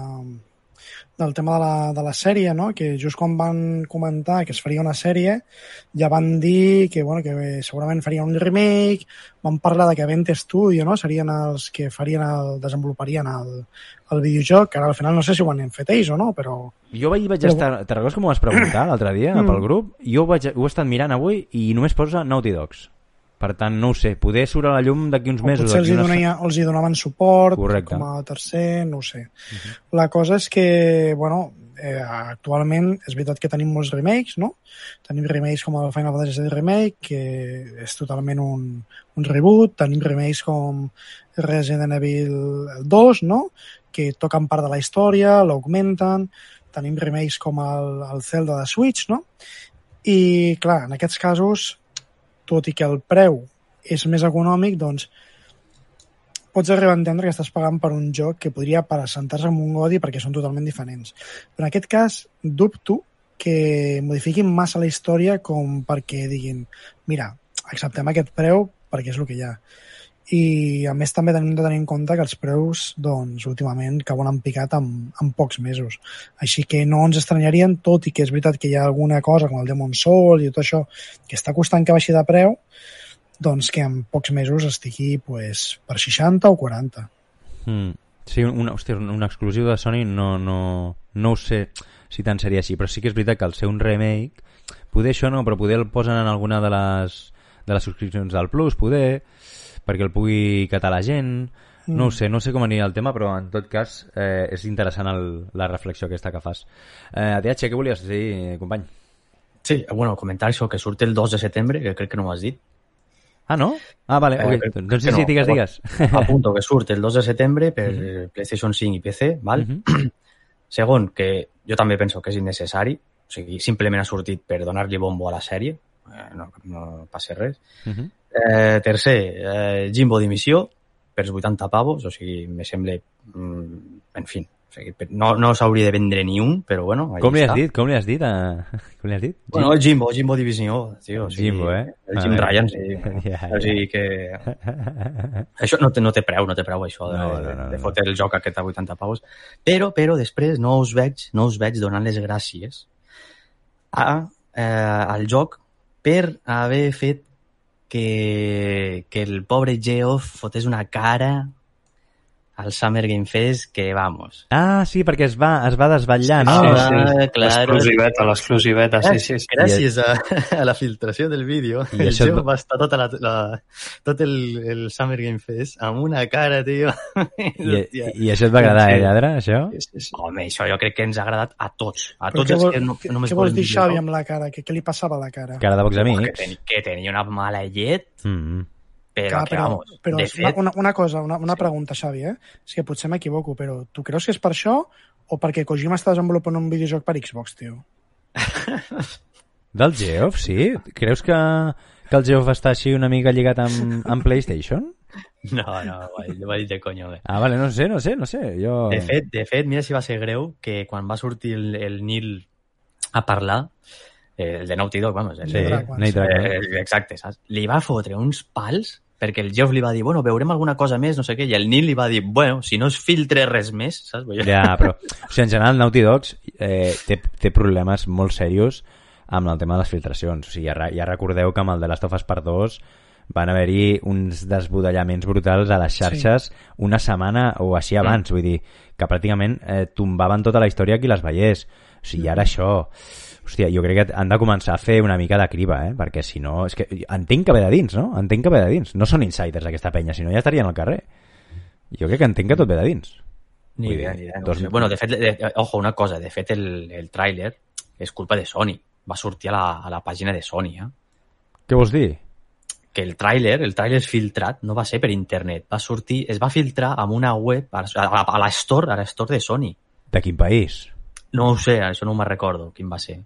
del tema de la, de la sèrie, no? que just quan van comentar que es faria una sèrie ja van dir que, bueno, que segurament farien un remake, van parlar de que Vent Studio no? serien els que farien el, desenvoluparien el, el videojoc, que ara al final no sé si ho han fet ells o no, però Jo vaig, vaig estar... Te'n recordes com ho vas preguntar l'altre dia Mm. pel grup? Jo ho, vaig, ho he estat mirant avui i només posa Naughty Dogs. Per tant, no ho sé, poder surt a la llum d'aquí uns O mesos. potser els hi, donaia, els hi donaven suport Correcte. com a tercer, no ho sé. La cosa és que, bueno, eh, actualment és veritat que tenim molts remakes, no? Tenim remakes com el Final Fantasy VII Remake, que és totalment un, un reboot, tenim remakes com Resident Evil 2, no? que toquen part de la història, l'augmenten, tenim remakes com el, el Zelda de Switch, no? I, clar, en aquests casos, tot i que el preu és més econòmic, doncs pots arribar a entendre que estàs pagant per un joc que podria presentar-se amb un Godi perquè són totalment diferents. Però en aquest cas, dubto que modifiquin massa la història com perquè diguin mira, acceptem aquest preu perquè és el que hi ha. I a més també tenim de tenir en compte que els preus doncs, últimament cauen en picat en, en pocs mesos. Així que no ens estranyarien, tot i que és veritat que hi ha alguna cosa com el Demon Soul i tot això que està costant que baixi de preu, doncs que en pocs mesos estigui pues, per 60 o 40. Mm. Sí, una, hòstia, un exclusiu de Sony no, no, no ho sé si tant seria així, però sí que és veritat que al ser un remake, poder això no, però poder el posen en alguna de les, de les subscripcions del Plus, poder, perquè el pugui catar la gent, no ho sé, no sé com aniria el tema, però en tot cas eh, és interessant el, la reflexió aquesta que fas. Eh, DH, què volies dir, company? Sí, bueno, comentar això, que surt el 2 de setembre, que crec que no ho has dit. Ah, no? Ah, vale, Eh, ok. crec doncs sí, no, digues, digues. Apunto que surt el 2 de setembre per PlayStation 5 i PC, val? Mhm. Segon, que jo també penso que és innecessari, o sigui, simplement ha sortit per donar-li bombo a la sèrie, eh, no, no passa res. Mhm. Eh, tercer, eh, Jimbo dimissió per 80 pavos, o sigui, me sembla... Mm, en fi, o sigui, no, no s'hauria de vendre ni un, però bueno, Com li has està. dit? Com li has dit? A... Com li has dit? Bueno, Jimbo, Jimbo divisió, tio. O sigui, Jimbo, eh? El Jim A veure. Ryan, sí. Ja, O sigui que... Això no té, no té preu, no té preu això de, No, no, no, de fotre el joc aquest a 80 pavos. Però, però després no us veig, no us veig donant les gràcies a, eh, al joc per haver fet que, que el pobre Geoff fotés una cara al Summer Game Fest que, vamos... Ah, sí, perquè es va, es va desvetllar, no? Sí, Ah, sí. claro. L'exclusiveta, l'exclusiveta, sí, sí, sí. Gràcies a, a la filtració del vídeo, I el això Geoff va- estar tota la, la, tot el, el Summer Game Fest amb una cara, tio. I, I això et va agradar, Sí. eh, lladre, això? Sí, sí, sí. Home, això jo crec que ens ha agradat a tots. A Però tots què, els vol, que no, què, només què vols dir, Xavi, amb la cara? Què, què li passava a la cara? Cara de pocs Que, amics. ten, que tenia una mala llet, Mm. Però, Clar, que, però, vamos, però de una, fet, una, una cosa, una, una pregunta, Xavi, eh? És que potser m'equivoco, però tu creus que és per això o perquè Kojima està desenvolupant un videojoc per Xbox, tio? Del Geoff, sí? Creus que, que el Geoff està així una mica lligat amb, amb PlayStation? No, no, ho ha dit- ho ha dit de coño, bé. Ah, vale, no sé, no sé, no sé. Jo... De fet, de fet, mira si va ser greu que quan va sortir el, el Nil a parlar, eh, el de Naughty Dog, vamos, el Sí, de, Dragons. Dragon. Eh, exacte, saps? Li va fotre uns pals perquè el Geoff li va dir, bueno, veurem alguna cosa més, no sé què, i el Nil li va dir, bueno, si no es filtre res més, saps? Ja, però... O sigui, en general, Naughty Dogs eh, té, té problemes molt serios amb el tema de les filtracions. O sigui, ja, ja recordeu que amb el de Last of Us Part 2 van haver-hi uns desbudellaments brutals a les xarxes sí. una setmana o així abans. Vull dir, que pràcticament eh, tombaven tota la història qui les veiés. O sigui, ara això... Hòstia, jo crec que han de començar a fer una mica de criba, eh? Perquè si no... És que entenc que ve de dins, no? Entenc que ve de dins. No són insiders aquesta penya, si no ja estarien al carrer. Jo crec que entenc que tot ve de dins. Ni idea, ni idea. No dos-. Bueno, de fet, de, ojo, una cosa, de fet el, el tràiler és culpa de Sony. Va sortir a la, a la pàgina de Sony, eh? Què vols dir? que el tràiler, el tràiler filtrat, no va ser per internet, va sortir, es va filtrar amb una web a, a, a la store, a la store de Sony. De quin país? No ho sé, això no me'n recordo quin va ser.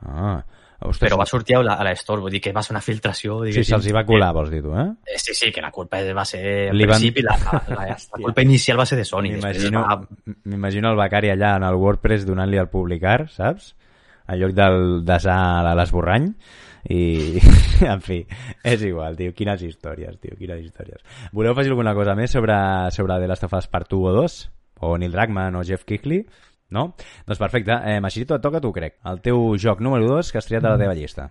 Ah, ostres, Però va sortir a la, a la store, vull dir que va ser una filtració, Sí, diguéssim. se'ls hi va colar, vols dir tu, eh? Eh, Sí, sí, que la culpa va ser al Li van- principi, la, la, la, la culpa inicial va ser de Sony. M'imagino va- el becari allà en el WordPress donant-li al publicar, saps? En lloc del desar a l'esborrany. I, en fi, és igual, tio. Quines històries, tio, quines històries. Voleu afegir alguna cosa més sobre, sobre The Last of Us Part 1 o 2? O Neil Druckmann o Jeff Kigley? No? Doncs perfecte. Eh, Machirito, et toca tu, crec. El teu joc número 2 que has triat a la teva llista.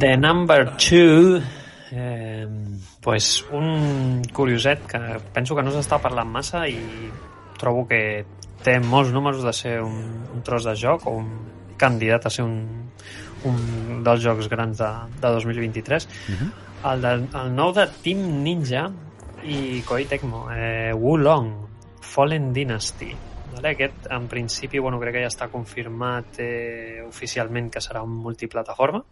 The number two, eh, pues un curioset que penso que no s'està parlant massa i trobo que té molts números de ser un, un tros de joc o un candidat a ser un, un dels jocs grans de, de 2023. Uh -huh. El, de, el nou de Team Ninja i Koei Tecmo, eh, Wulong, Fallen Dynasty. Vale? Aquest, en principi, bueno, crec que ja està confirmat eh, oficialment que serà un multiplataforma.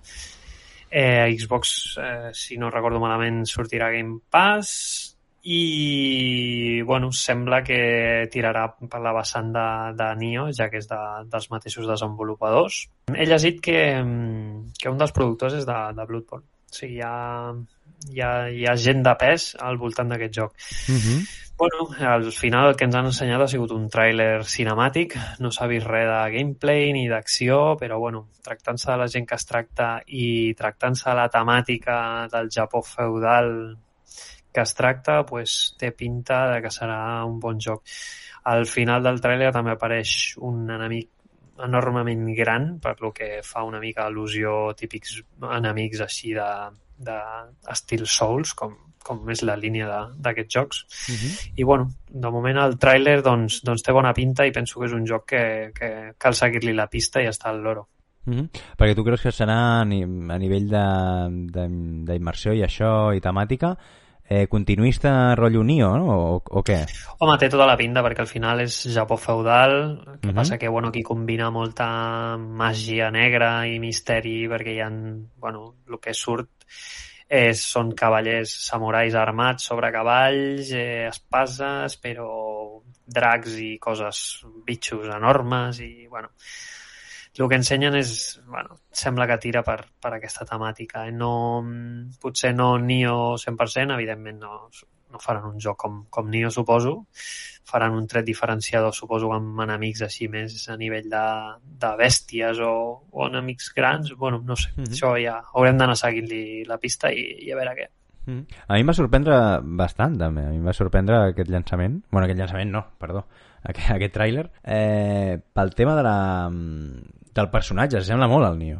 Eh, Xbox, eh, si no recordo malament, sortirà Game Pass i bueno, sembla que tirarà per la vessant de, de Nio, ja que és de, dels mateixos desenvolupadors. He llegit que, que un dels productors és de, de Bloodborne. O sigui, hi ha, hi ha, hi ha gent de pes al voltant d'aquest joc. Uh -huh. Bueno, al final el que ens han ensenyat ha sigut un tràiler cinemàtic, no s'ha vist res de gameplay ni d'acció, però bueno, tractant-se de la gent que es tracta i tractant-se de la temàtica del Japó feudal que es tracta, pues, té pinta de que serà un bon joc. Al final del tràiler també apareix un enemic enormement gran, per lo que fa una mica al·lusió típics enemics així de, de estil Souls, com, com és la línia d'aquests jocs. Uh -huh. I bueno, de moment el tràiler doncs, doncs té bona pinta i penso que és un joc que, que cal seguir-li la pista i està al loro. Uh -huh. Perquè tu creus que serà a, a nivell d'immersió i això i temàtica eh, continuista rotllo Nio, no? O, o què? Home, té tota la pinta perquè al final és Japó feudal, el que uh Mhm. -huh. passa que bueno, aquí combina molta màgia negra i misteri perquè hi ha, bueno, el que surt és, són cavallers samurais armats sobre cavalls, eh, espases, però dracs i coses, bitxos enormes i, bueno, el que ensenyen és, bueno, sembla que tira per, per aquesta temàtica. Eh? No, potser no Nio 100%, evidentment no, no faran un joc com, com Nio, suposo. Faran un tret diferenciador, suposo, amb enemics així més a nivell de, de bèsties o, o enemics grans. Bueno, no sé, mm. -hmm. això ja haurem d'anar seguint-li la pista i, i a veure què. Mm. A mi em va sorprendre bastant, també. A mi em va sorprendre aquest llançament. bueno, aquest llançament no, perdó. Aquest, aquest tràiler. Eh, pel tema de la, del personatge, sembla molt al Nio.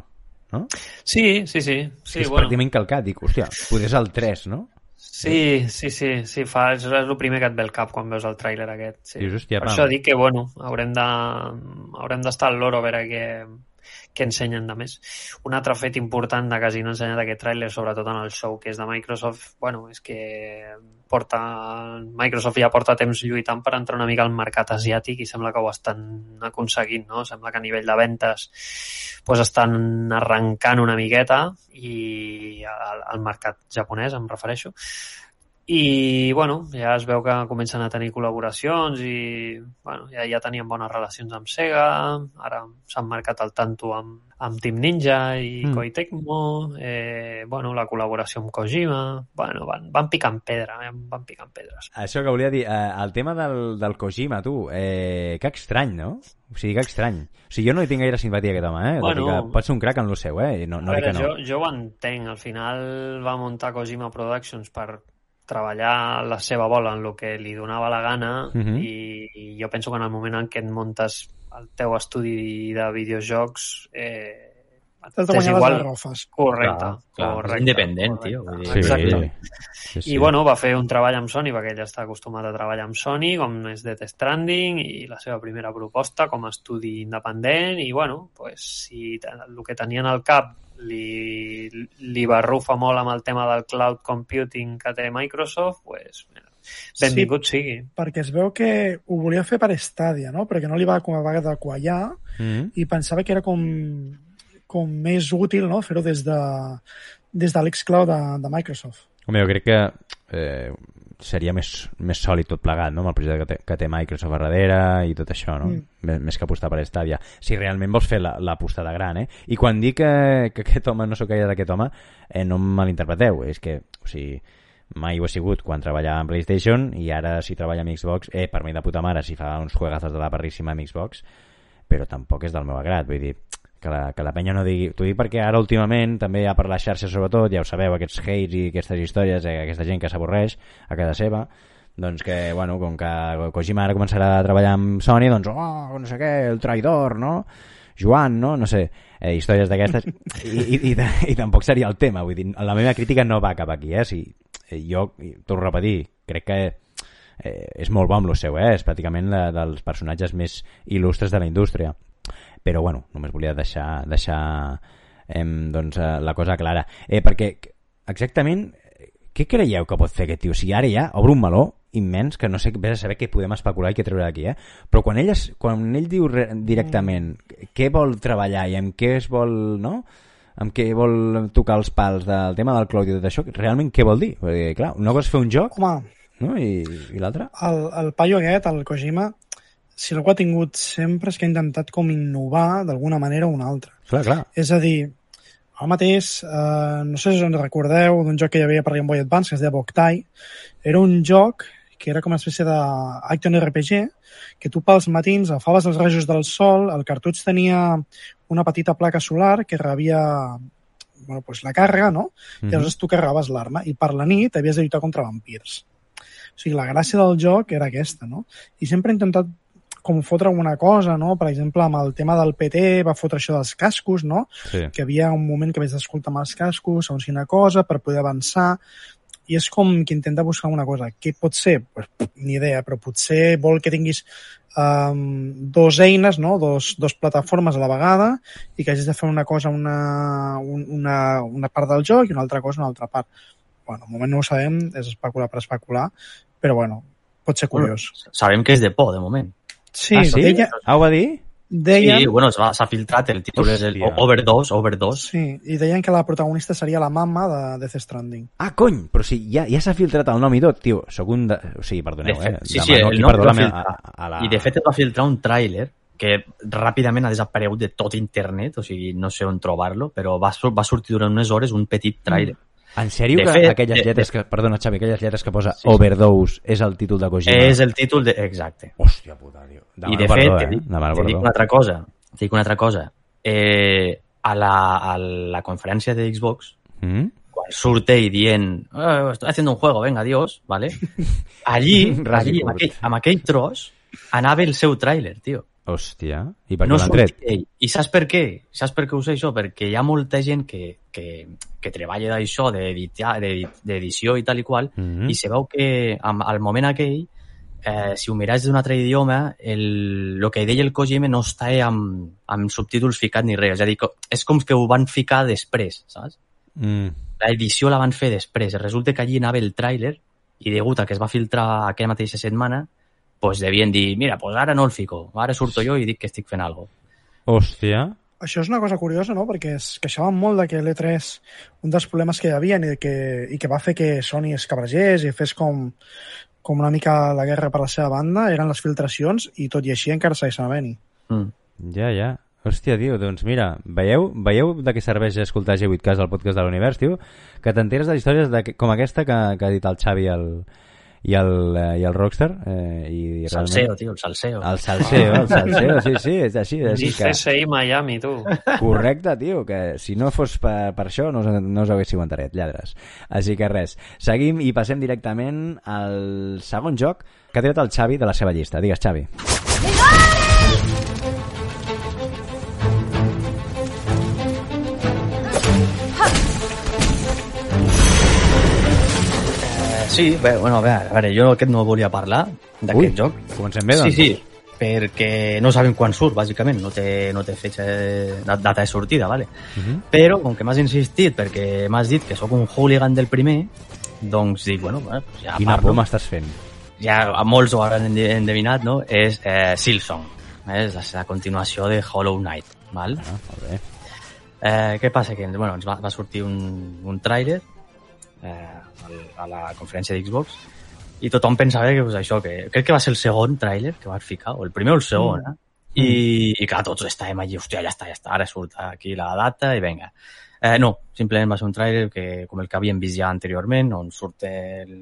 No? Sí, sí, sí. sí és bueno. pràcticament calcat. Dic, hòstia, potser és el 3, no? Sí, sí, sí, sí fa, és, el primer que et ve al cap quan veus el tràiler aquest. Sí. Dius, hòstia, per pam. això dic que, bueno, haurem de, haurem d'estar al loro a veure què, què ensenyen de més. Un altre fet important de que hagin ensenyat aquest tràiler, sobretot en el show que és de Microsoft, bueno, és que porta, Microsoft ja porta temps lluitant per entrar una mica al mercat asiàtic i sembla que ho estan aconseguint, no? Sembla que a nivell de ventes pues estan arrencant una miqueta i al, al mercat japonès em refereixo i bueno, ja es veu que comencen a tenir col·laboracions i bueno, ja, ja tenien bones relacions amb Sega, ara s'han marcat el tanto amb, amb Team Ninja i Mm. Koei Tecmo, eh, bueno, la col·laboració amb Kojima, bueno, van, van picant pedra, eh, van picant pedres. Això que volia dir, eh, el tema del, del Kojima, tu, eh, que estrany, no? O sigui, que estrany. O sigui, jo no hi tinc gaire simpatia a aquest home, eh? Bueno. Que pot ser un crac en lo seu, eh? No, no a veure, que no. jo, jo ho entenc, al final va muntar Kojima Productions per treballar la seva bola en el que li donava la gana Mhm. i, i jo penso que en el moment en què et muntes el teu estudi de videojocs eh, T'has de guanyar igual. les garrofes. Correcte, Clar, clar, correcte. independent, correcte. tio, vull dir, Sí, Exacte. sí, sí. I bueno, va fer un treball amb Sony perquè ell està acostumat a treballar amb Sony, com és Death Stranding i la seva primera proposta com a estudi independent i bueno, pues, si el que tenien al cap li, li barrufa molt amb el tema del cloud computing que té Microsoft, pues, mira, benvingut sí. sigui. Perquè es veu que ho volia fer per Stadia, no? Perquè no li va com a vegada quallar Mm i pensava que era com, com més útil no? fer-ho des de, des de l'xCloud de, de Microsoft. Home, jo crec que eh, seria més, més sòlid tot plegat, no? amb el projecte que té, que té Microsoft a darrere i tot això, no? Mm. Més que apostar per Stadia. Si realment vols fer la- l'aposta de gran, eh? I quan dic que, que aquest home no sóc gaire d'aquest home, eh, no em malinterpreteu, és que, o sigui, mai ho he sigut quan treballava en PlayStation i ara si treballa amb Xbox, eh, per mi de puta mare si fa uns juegazos de la perríssima amb Xbox, però tampoc és del meu agrat, vull dir, que la, que la penya no digui... T'ho dic perquè ara últimament, també ja per les xarxes sobretot, ja ho sabeu, aquests hates i aquestes històries, eh, aquesta gent que s'avorreix a casa seva, doncs que, bueno, com que Kojima ara començarà a treballar amb Sony, doncs, oh, no sé què, el traïdor, no? Joan, no? No sé. eh, històries d'aquestes, i, i, i, i tampoc seria el tema, vull dir, la meva crítica no va cap aquí, eh? Si, eh, jo, torno a repetir, crec que eh, és molt bo amb lo seu, eh? és pràcticament la, dels personatges més il·lustres de la indústria. Però, bueno, només volia deixar, deixar eh, doncs, eh, la cosa clara. Eh, perquè, exactament, què creieu que pot fer aquest tio? O sigui, ara ja obre un meló immens que no sé vés a saber què podem especular i què treure d'aquí, eh? Però quan ell, es, quan ell diu re, directament què vol treballar i amb què es vol, no? amb què vol tocar els pals del tema del cloud i tot això, realment què vol dir? Perquè, clar, una cosa és fer un joc Home, no? i, i l'altra? el, el paio aquest, el Kojima, si algú ha tingut sempre és que ha intentat com innovar d'alguna manera o una altra. Clar, clar. És a dir, ara mateix, eh, no sé si us en recordeu d'un joc que hi havia per Game Boy Advance, que es deia Boktai. Era un joc que era com una espècie d'action RPG, que tu pels matins agafaves els rajos del sol, el cartutx tenia una petita placa solar que rebia bueno, pues la càrrega, no? I Mhm. aleshores tu carregaves l'arma i per la nit havies de lluitar contra vampirs. O sigui, la gràcia del joc era aquesta, no? I sempre he intentat com fotre alguna cosa, no? Per exemple, amb el tema del PT va fotre això dels cascos, no? Sí. que hi havia un moment que vaig escoltar amb els cascos, segons quina cosa, per poder avançar, i és com que intenta buscar una cosa. Què pot ser? Pues, ni idea, però potser vol que tinguis um, dos eines, no? dos, dos plataformes a la vegada i que hagis de fer una cosa una, un- una, una part del joc i una altra cosa una altra part. Bueno, al moment no ho sabem, és especular per especular, però bueno, pot ser curiós. Sabem que és de por, de moment. Sí, ah, sí? deia, Ah, ho va dir? deien, Sí, bueno, s'ha filtrat, el títol és el Hòstia. Overdose, Overdose. sí, i deien que la protagonista seria la mama de Death Stranding. Ah, cony! Però sí, ja, ja s'ha filtrat el nom i tot, tio. Soc un... De... O sigui, perdoneu, De fet, eh? sí, sí, Demano el nom perdó va filtrar. a, a la... I de fet es va filtrar un tràiler que ràpidament ha desaparegut de tot internet, o sigui, no sé on trobar-lo, però va, va sortir durant unes hores un petit tràiler. En sèrio De que fet, aquelles de- lletres de- que... Perdona, Xavi, aquelles lletres que posa Sí, sí. Overdose és el títol de Kojima? És el títol de... Exacte. Hòstia puta, tio. I Demano de perdó, fet, eh? dic, te dic una altra cosa. Te dic una altra cosa. Eh, a, la, a la conferència de Xbox, Mm? quan surt ell dient "Eh, estoy haciendo un juego, venga, adiós, ¿vale? Allí, i allí amb, aquell, amb aquell tros, anava el seu tràiler, tio. Hòstia. I per què no l'han tret? ell. I saps per què? Saps per què ho sé això? Perquè hi ha molta gent que, que, que treballa d'això, d'edició i tal i qual, Mhm. i se veu que al moment aquell, eh, si ho mires d'un altre idioma, el, el que deia el Kojima no està amb, amb subtítols ficats ni res. És a dir, és com que ho van ficar després, saps? Mm. L'edició la van fer després. Resulta que allí anava el tràiler i degut a que es va filtrar aquella mateixa setmana, pues devien dir, mira, pues ara no el fico, ara surto jo i dic que estic fent alguna Hòstia. Això és una cosa curiosa, no? Perquè es queixaven molt de que l'E3, un dels problemes que hi havia i que, i que va fer que Sony es cabregés i fes com, com una mica la guerra per la seva banda, eren les filtracions i tot i així encara segueixen havent-hi. Mm. Ja, ja. Hòstia, tio, doncs mira, veieu, veieu de què serveix escoltar G8Cas, el podcast de l'univers, tio? Que t'enteres de històries de, com aquesta que, que ha dit el Xavi el, i el, eh, i el Rockstar. Eh, i Salseo, tio, el salseo. El salseo, el salseo, sí, sí, és així, és així. Que, CSI Miami, tu. correcte, tio, que si no fos per, per això no us, no us haguéssiu enterat, lladres. Així que res, seguim i passem directament al segon joc que ha tirat el Xavi de la seva llista. Digues, Xavi. Eh, sí, bé, bueno, a veure, a veure, jo aquest no volia parlar d'aquest joc. comencem bé, Sí, doncs. sí, perquè no sabem quan surt, bàsicament, no té, no té fetge, data de sortida, vale? Uh -huh. Però, com que m'has insistit, perquè m'has dit que sóc un hooligan del primer, doncs dic, bueno, bueno pues ja Quina parlo. por m'estàs fent. ja a molts ho hauran ende- endevinat, no? És eh, Silsong, eh? és la, la continuació de Hollow Knight, val? Ah, molt bé. Eh, què passa? Que bueno, ens va, va sortir un, un tràiler eh, al- a la conferència d'Xbox i tothom pensava que pues, això, que crec que va ser el segon tràiler que vas ficar, o el primer o el segon, eh? I, i clar, tots estàvem allí, hòstia, ja està, ja està, ara surt aquí la data i venga. Eh, no, simplement va ser un tràiler que, com el que havíem vist ja anteriorment, on surt el,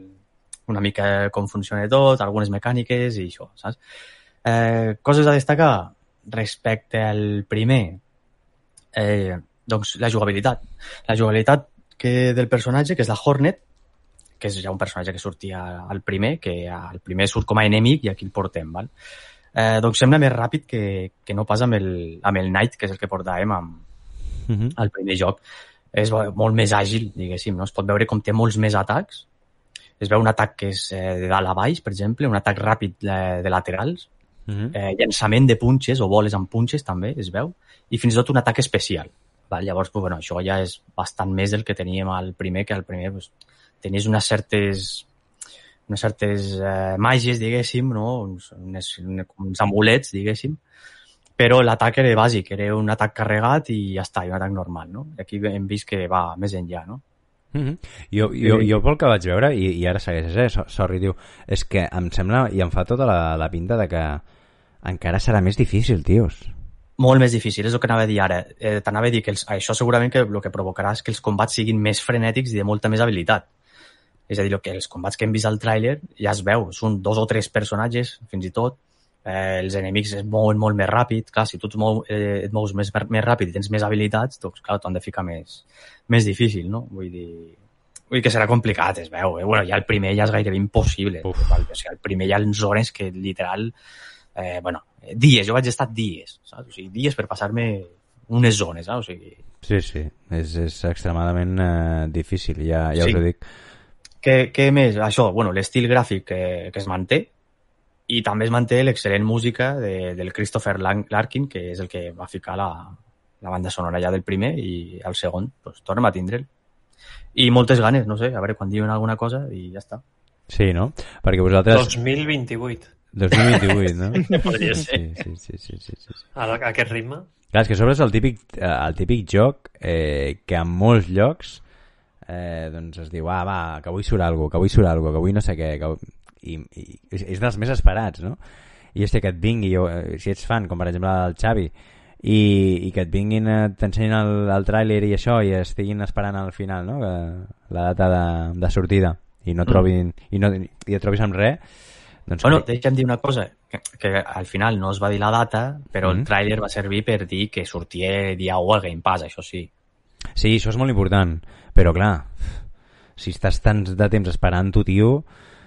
una mica com funciona tot, algunes mecàniques i això, saps? Eh, coses a destacar respecte al primer, eh, doncs la jugabilitat. La jugabilitat que del personatge, que és la Hornet, que és ja un personatge que sortia al primer, que al primer surt com a enemic i aquí el portem, val? Eh, doncs sembla més ràpid que, que no pas amb el, amb el Knight, que és el que portàvem amb, Mhm. al primer joc. És molt més àgil, diguéssim, no? Es pot veure com té molts més atacs. Es veu un atac que és eh, de dalt a baix, per exemple, un atac ràpid eh, de laterals, Mhm. eh, llançament de punxes o boles amb punxes també es veu, i fins i tot un atac especial. Val? Llavors, pues, bueno, això ja és bastant més del que teníem al primer, que al primer pues, tenies unes certes unes certes eh, màgies, diguéssim, no? uns, unes, uns amulets, diguéssim, però l'atac era bàsic, era un atac carregat i ja està, i un atac normal, no? I aquí hem vist que va més enllà, no? Mhm. Jo, jo, jo pel que vaig veure, i, i ara segueixes, eh? So- Sorry, diu, és que em sembla, i em fa tota la, la pinta de que encara serà més difícil, tios. Molt més difícil, és el que anava a dir ara. Eh, T'anava a dir que els, això segurament que el que provocarà és que els combats siguin més frenètics i de molta més habilitat. És a dir, el que els combats que hem vist al tràiler ja es veu, són dos o tres personatges, fins i tot, eh, els enemics es mouen molt més ràpid, clar, si tu et, mou, eh, et mous més, més ràpid i tens més habilitats, doncs clar, t'ho han de ficar més, més difícil, no? Vull dir, vull dir que serà complicat, es veu, eh? Bueno, ja el primer ja és gairebé impossible, Uf. val? o sigui, el primer hi ha zones que literal, eh, bueno, dies, jo vaig estar dies, saps? O sigui, dies per passar-me unes zones, saps? O sigui, Sí, sí, és, és extremadament eh, difícil, ja, ja Sí. us ho dic. Què, què més? Això, bueno, l'estil gràfic que, que es manté i també es manté l'excel·lent música de, del Christopher Lang Larkin, que és el que va ficar la, la banda sonora ja del primer i el segon, pues, tornem a tindre'l. I moltes ganes, no sé, a veure quan diuen alguna cosa i ja està. Sí, no? Perquè vosaltres... 2028. 2028, no? Podria Sí, ser. sí, sí, sí, sí, sí. A, a aquest ritme. Clar, és que sobre és el típic, eh, el típic joc eh, que en molts llocs eh, doncs es diu, ah, va, que avui surt alguna que avui surt alguna que avui no sé què, que... I, i, és és dels més esperats, no? I este que et vingui, jo, eh, si ets fan, com per exemple el Xavi, i, i que et vinguin, eh, t'ensenyin el, el tràiler i això, i estiguin esperant al final, no?, que, la data de, de sortida, i no trobin, i, no, i et trobis amb res, doncs... Bueno, crec- deixa'm dir una cosa, que, que al final no es va dir la data, però Mhm. el tràiler va servir per dir que sortia dia 1 al Game Pass, això sí. Sí, això és molt important, però clar, si estàs tant de temps esperant-ho, tio,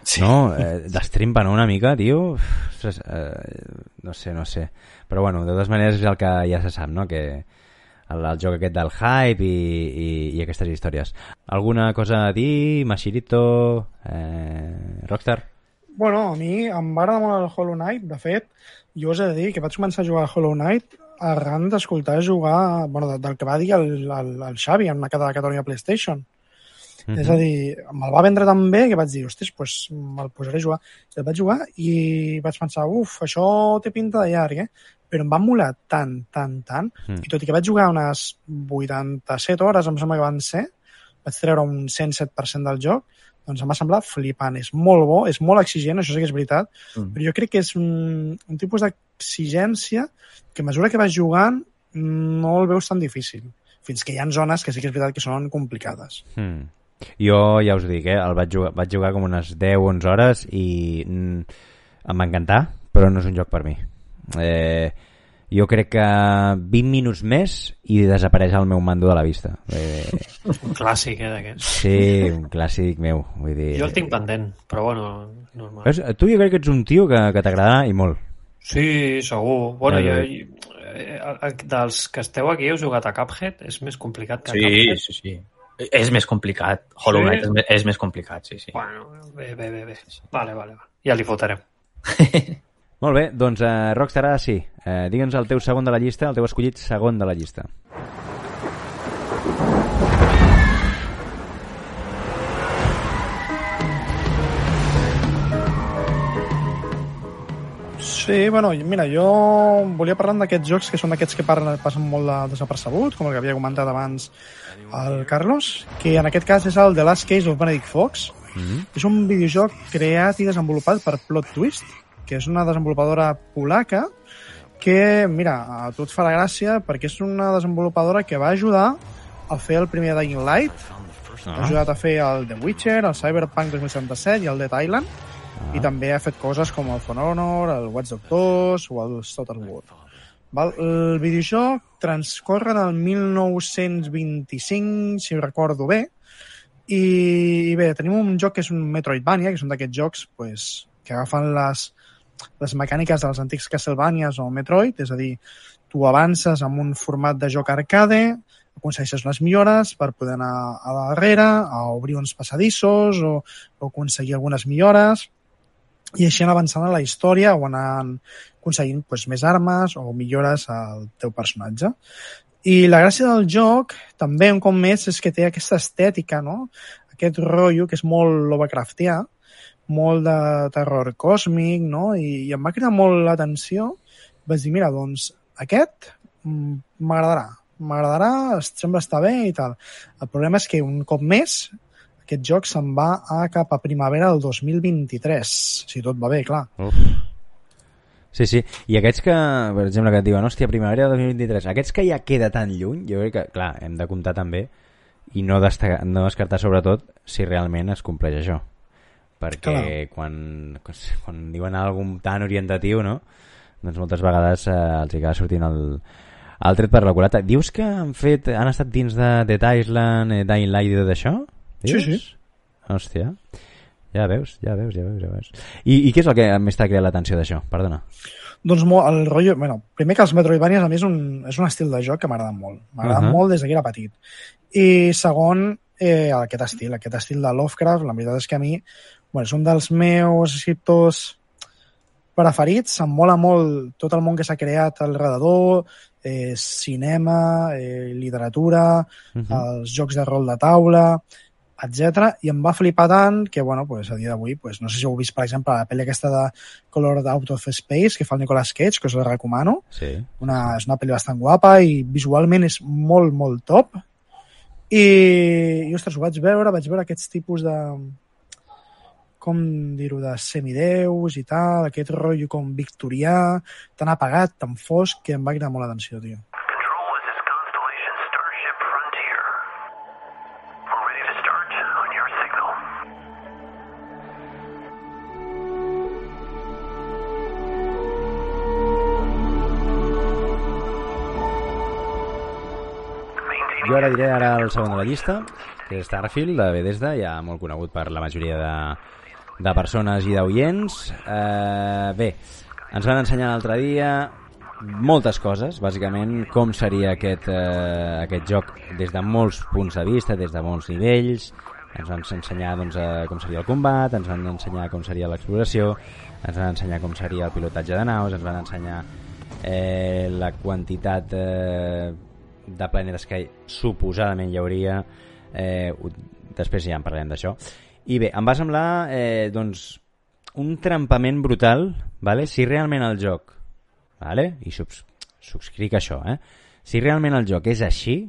Sí. no? Eh, Destrimpen una mica, tio. Ostres, Eh, no sé, no sé. Però bueno, de totes maneres és el que ja se sap, no? Que el, el joc aquest del hype i, i, i aquestes històries. Alguna cosa a dir, Mashirito, eh, Rockstar? Bueno, a mi em va agradar molt el Hollow Knight. De fet, jo us he de dir que vaig començar a jugar a Hollow Knight arran d'escoltar jugar, bueno, del que va dir el, el, el Xavi en una cada Catalunya PlayStation. Mhm. És a dir, me'l va vendre tan bé que vaig dir, ostres, pues, me'l posaré a jugar. I el vaig jugar i vaig pensar, uf, això té pinta de llarg, eh? Però em va molar tant, tant, tant, Mm. i tot i que vaig jugar unes 87 hores, em sembla que van ser, vaig treure un 107% del joc, doncs em va semblar flipant. És molt bo, és molt exigent, això sí que és veritat, Mm. però jo crec que és un, un tipus d'exigència que a mesura que vas jugant no el veus tan difícil. Fins que hi ha zones que sí que és veritat que són complicades. Mm. Jo ja us dic, eh, el vaig jugar, vaig jugar com unes 10-11 hores i mm, em va encantar, però no és un joc per mi. Eh, jo crec que 20 minuts més i desapareix el meu mando de la vista. Eh, Un clàssic, eh, d'aquests. sí, un clàssic meu. Vull dir, Jo el tinc pendent, però bueno, normal. Veus? Tu jo crec que ets un tio que, que t'agradarà i molt. Sí, segur. Bueno, Ja, jo, eh, eh, dels que esteu aquí heu jugat a Cuphead? És més complicat que Sí, Cuphead? sí, sí. És més complicat. Hollow Sí? Knight és, me- és més complicat, sí, sí. Bueno, bé, bé, bé, bé. Vale, vale, va. Ja li fotrem. Molt bé, doncs eh, Rockstar, ara sí. Eh, Digue'ns el teu segon de la llista, el teu escollit segon de la llista. Sí, bueno, mira, jo volia parlar d'aquests jocs que són d'aquests que parlen, passen molt de desapercebut, com el que havia comentat abans el Carlos, que en aquest cas és el The Last Case of Benedict Fox. Mm -hmm. És un videojoc creat i desenvolupat per Plot Twist, que és una desenvolupadora polaca que, mira, a tu et farà gràcia perquè és una desenvolupadora que va ajudar a fer el primer Dying Light, ha ajudat a fer el The Witcher, el Cyberpunk 2077 i el Dead Island, i també ha fet coses com el For Honor, el Watch Dogs 2 o el Total War. Val? El videojoc transcorre en el 1925, si recordo bé, i, i bé, tenim un joc que és un Metroidvania, que són d'aquests jocs pues, que agafen les, les mecàniques dels antics Castlevanias o Metroid, és a dir, tu avances amb un format de joc arcade, aconsegueixes unes millores per poder anar a darrere, a obrir uns passadissos o, o aconseguir algunes millores i així anar avançant a la història o anar aconseguint pues, més armes o millores al teu personatge. I la gràcia del joc, també un cop més, és que té aquesta estètica, no? aquest rotllo que és molt Lovecraftià, molt de terror còsmic, no? I, i em va cridar molt l'atenció. Vaig dir, mira, doncs aquest mm, m'agradarà, m'agradarà, sembla estar bé i tal. El problema és que un cop més aquest joc se'n va a cap a primavera del 2023, si tot va bé, clar. Uf. Sí, sí. I aquests que, per exemple, que et diuen, hòstia, primavera del 2023, aquests que ja queda tan lluny, jo crec que, clar, hem de comptar també i no, no descartar sobretot si realment es compleix això. Perquè Clar. quan, quan diuen alguna tan orientatiu, no? doncs moltes vegades eh, els acaba sortint el, el tret per la culata. Dius que han fet han estat dins de Dead Island, eh, Dying Light i tot això? Sí, Dius? sí. Hòstia. Ja veus, ja veus, ja veus, ja veus. I, i què és el que més t'ha creat l'atenció d'això? Perdona. Doncs molt, el rotllo... Bueno, primer que els Metroidvanias a mi és un, és un estil de joc que m'agrada molt. M'agrada uh. -huh. molt des que era petit. I segon, eh, aquest estil, aquest estil de Lovecraft, la veritat és que a mi bueno, és un dels meus escriptors preferits, em mola molt tot el món que s'ha creat al redador, eh, cinema, eh, literatura, Uh -huh. els jocs de rol de taula, etc. I em va flipar tant que, bueno, pues, a dia d'avui, pues, no sé si heu vist, per exemple, la pel·li aquesta de Color Out of Space, que fa el Nicolas Cage, que us la recomano. Sí. Una, és una pel·li bastant guapa i visualment és molt, molt top. I, i ostres, ho vaig veure, vaig veure aquests tipus de com dir-ho, de semideus i tal, aquest rotllo com victorià, tan apagat, tan fosc, que em va cridar molt l'atenció, tio. Jo ara diré ara el segon de la llista, que és Starfield, de Bethesda, ja molt conegut per la majoria de, de persones i d'oients. Eh, bé, ens van ensenyar l'altre dia moltes coses, bàsicament com seria aquest, eh, aquest joc des de molts punts de vista, des de molts nivells, ens van ensenyar doncs, eh, com seria el combat, ens van ensenyar com seria l'exploració, ens van ensenyar com seria el pilotatge de naus, ens van ensenyar eh, la quantitat eh, de planetes que suposadament hi hauria. Eh, després ja en parlarem d'això i bé, em va semblar eh, doncs un trampament brutal vale? si realment el joc vale? i subs subscric això eh? si realment el joc és així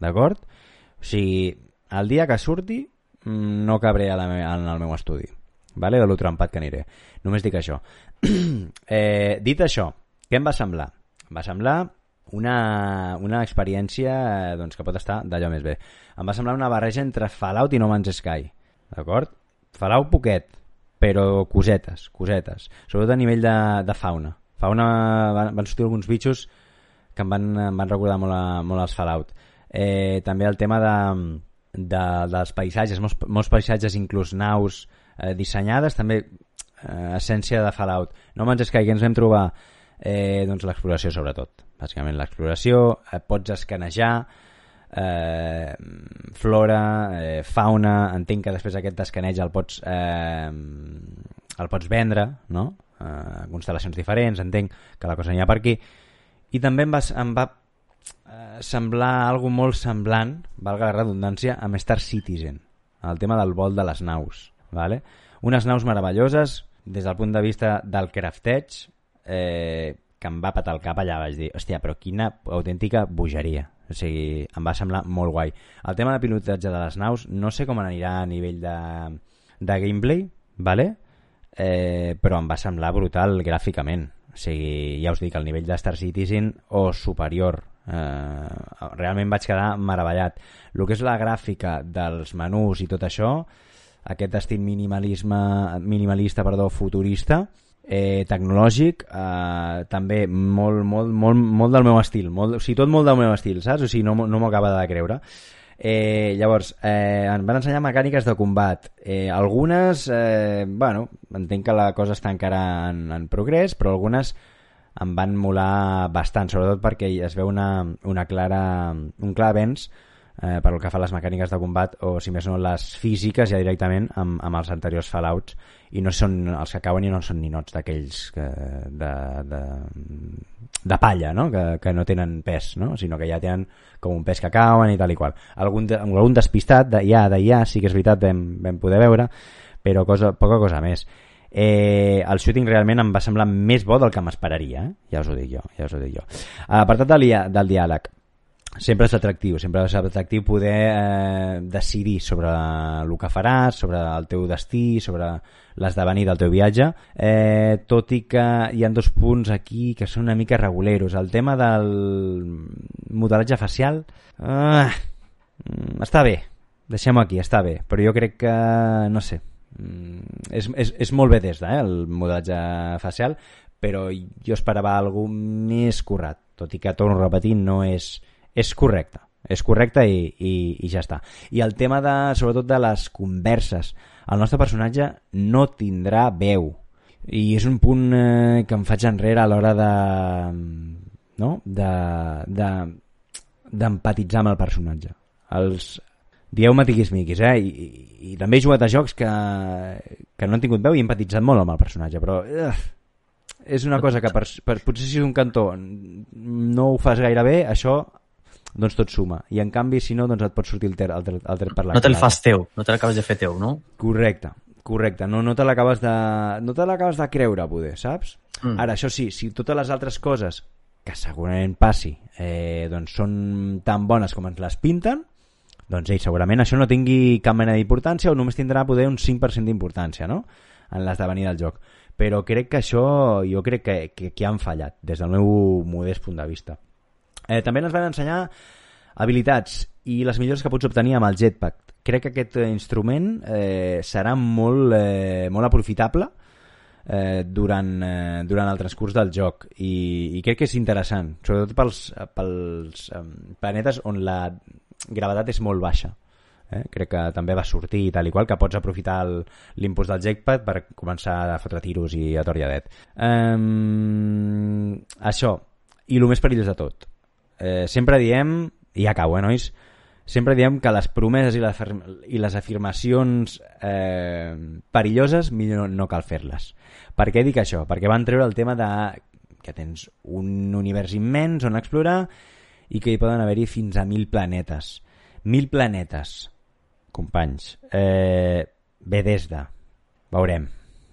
d'acord? o sigui, el dia que surti mm, no cabré a la me en el meu estudi vale? de lo trampat que aniré només dic això eh, dit això, què em va semblar? Em va semblar una, una experiència eh, doncs, que pot estar d'allò més bé. Em va semblar una barreja entre Fallout i No Man's Sky, d'acord? Fallout poquet, però cosetes, cosetes. Sobretot a nivell de, de fauna. Fauna van, van sortir alguns bitxos que em van, em van recordar molt, a, molt als Fallout. Eh, també el tema de, de, dels paisatges, molts, molts paisatges, inclús naus eh, dissenyades, també eh, essència de Fallout. No Man's Sky, que ens vam trobar? Eh, doncs l'exploració sobretot. Bàsicament l'exploració, eh, pots escanejar, eh, flora, eh, fauna, entenc que després aquest d'escaneig el pots eh, el pots vendre, no? Eh, constel·lacions diferents, entenc que la cosa n'hi ha per aquí. I també em va, em va eh, semblar algo molt semblant, valga la redundància, amb Star Citizen, el tema del vol de les naus. Vale? Unes naus meravelloses des del punt de vista del crafteig, eh, que em va patar el cap allà, vaig dir, hòstia, però quina autèntica bogeria. O sigui, em va semblar molt guai. El tema de pilotatge de les naus, no sé com anirà a nivell de, de gameplay, vale? eh, però em va semblar brutal gràficament. O sigui, ja us dic, el nivell de Star Citizen o superior. Eh, realment vaig quedar meravellat. El que és la gràfica dels menús i tot això, aquest estil minimalisme, minimalista, perdó, futurista, eh, tecnològic, eh, també molt, molt, molt, molt del meu estil, molt, o sigui, tot molt del meu estil, saps? O sigui, no, no m'ho acaba de creure. Eh, llavors, eh, em van ensenyar mecàniques de combat. Eh, algunes, eh, bueno, entenc que la cosa està encara en, en progrés, però algunes em van molar bastant, sobretot perquè es veu una, una clara, un clar avenç eh, per el que fa les mecàniques de combat o si més no les físiques ja directament amb, amb els anteriors Fallouts i no són els que cauen i no són ninots d'aquells que, de, de, de palla, no? Que, que no tenen pes, no? sinó que ja tenen com un pes que cauen i tal i qual. Algun, de, algun despistat de ja, sí que és veritat, vam, vam poder veure, però cosa, poca cosa més. Eh, el shooting realment em va semblar més bo del que m'esperaria, eh? ja us ho dic jo. Ja us ho dic jo. Apartat del, del diàleg, sempre és atractiu, sempre és atractiu poder eh, decidir sobre el que faràs, sobre el teu destí, sobre l'esdevenir del teu viatge, eh, tot i que hi ha dos punts aquí que són una mica reguleros. El tema del modelatge facial eh, està bé, deixem-ho aquí, està bé, però jo crec que, no sé, mm, és, és, és molt de, eh, el modelatge facial, però jo esperava alguna més currat, tot i que, torno a repetir, no és, és correcte és correcte i, i, i ja està i el tema de, sobretot de les converses el nostre personatge no tindrà veu i és un punt eh, que em faig enrere a l'hora de no? de de d'empatitzar amb el personatge els dieu-me tiquis-miquis eh? I, i, i també he jugat a jocs que, que no han tingut veu i he empatitzat molt amb el personatge però uh, és una cosa que per, per, potser si és un cantó no ho fas gaire bé, això doncs tot suma. I en canvi, si no, doncs et pot sortir el, ter, el, ter, el tret per la No te'l culata. fas teu, no te l'acabes de fer teu, no? Correcte, correcte. No, no te l'acabes de, no te l'acabes de creure, poder, saps? Mm. Ara, això sí, si totes les altres coses que segurament passi eh, doncs són tan bones com ens les pinten, doncs ei, segurament això no tingui cap mena d'importància o només tindrà poder un 5% d'importància no? en l'esdevenir del joc però crec que això jo crec que, que, que han fallat des del meu modest punt de vista eh, també ens van ensenyar habilitats i les millores que pots obtenir amb el jetpack. Crec que aquest eh, instrument eh, serà molt, eh, molt aprofitable eh, durant, eh, durant el transcurs del joc. I, i crec que és interessant sobretot pels, pels eh, planetes on la gravetat és molt baixa. Eh? crec que també va sortir tal i qual que pots aprofitar l'impuls del jetpack per començar a fotre tiros i a torlladet um, això i el més perillós de tot eh, sempre diem i ja acabo, eh, nois sempre diem que les promeses i les, i les afirmacions eh, perilloses millor no cal fer-les. Per què dic això? Perquè van treure el tema de que tens un univers immens on explorar i que hi poden haver-hi fins a mil planetes. Mil planetes, companys. Eh, de... Veurem,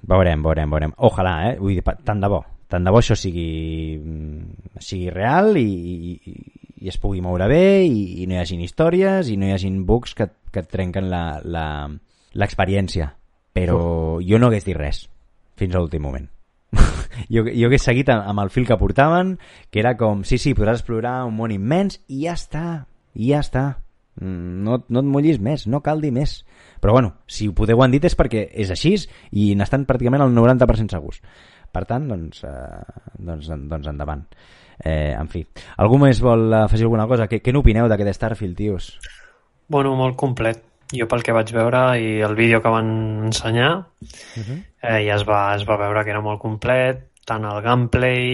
veurem, veurem, veurem. Ojalà, eh? Vull dir, tant de bo. Tant de bo això sigui, mm, sigui real i, i, i es pugui moure bé i, i no hi hagin històries i no hi hagin bugs que, que et trenquen la- la- l'experiència. Però jo no hagués dit res fins a l'últim moment. jo, jo hagués seguit amb amb el fil que portaven, que era com, sí, sí, podràs explorar un món immens i ja està, i ja està. Mm, No, no et mullis més, no cal dir més. Però bueno, si ho podeu han dit és perquè és així i n'estan pràcticament al 90% segurs. Per tant, doncs, eh, doncs, doncs endavant. Eh, en fi, algú més vol afegir alguna cosa? Què, què n'opineu d'aquest Starfield, tios? Bueno, molt complet. Jo pel que vaig veure i el vídeo que van ensenyar eh, ja es va, es va veure que era molt complet, tant el gameplay,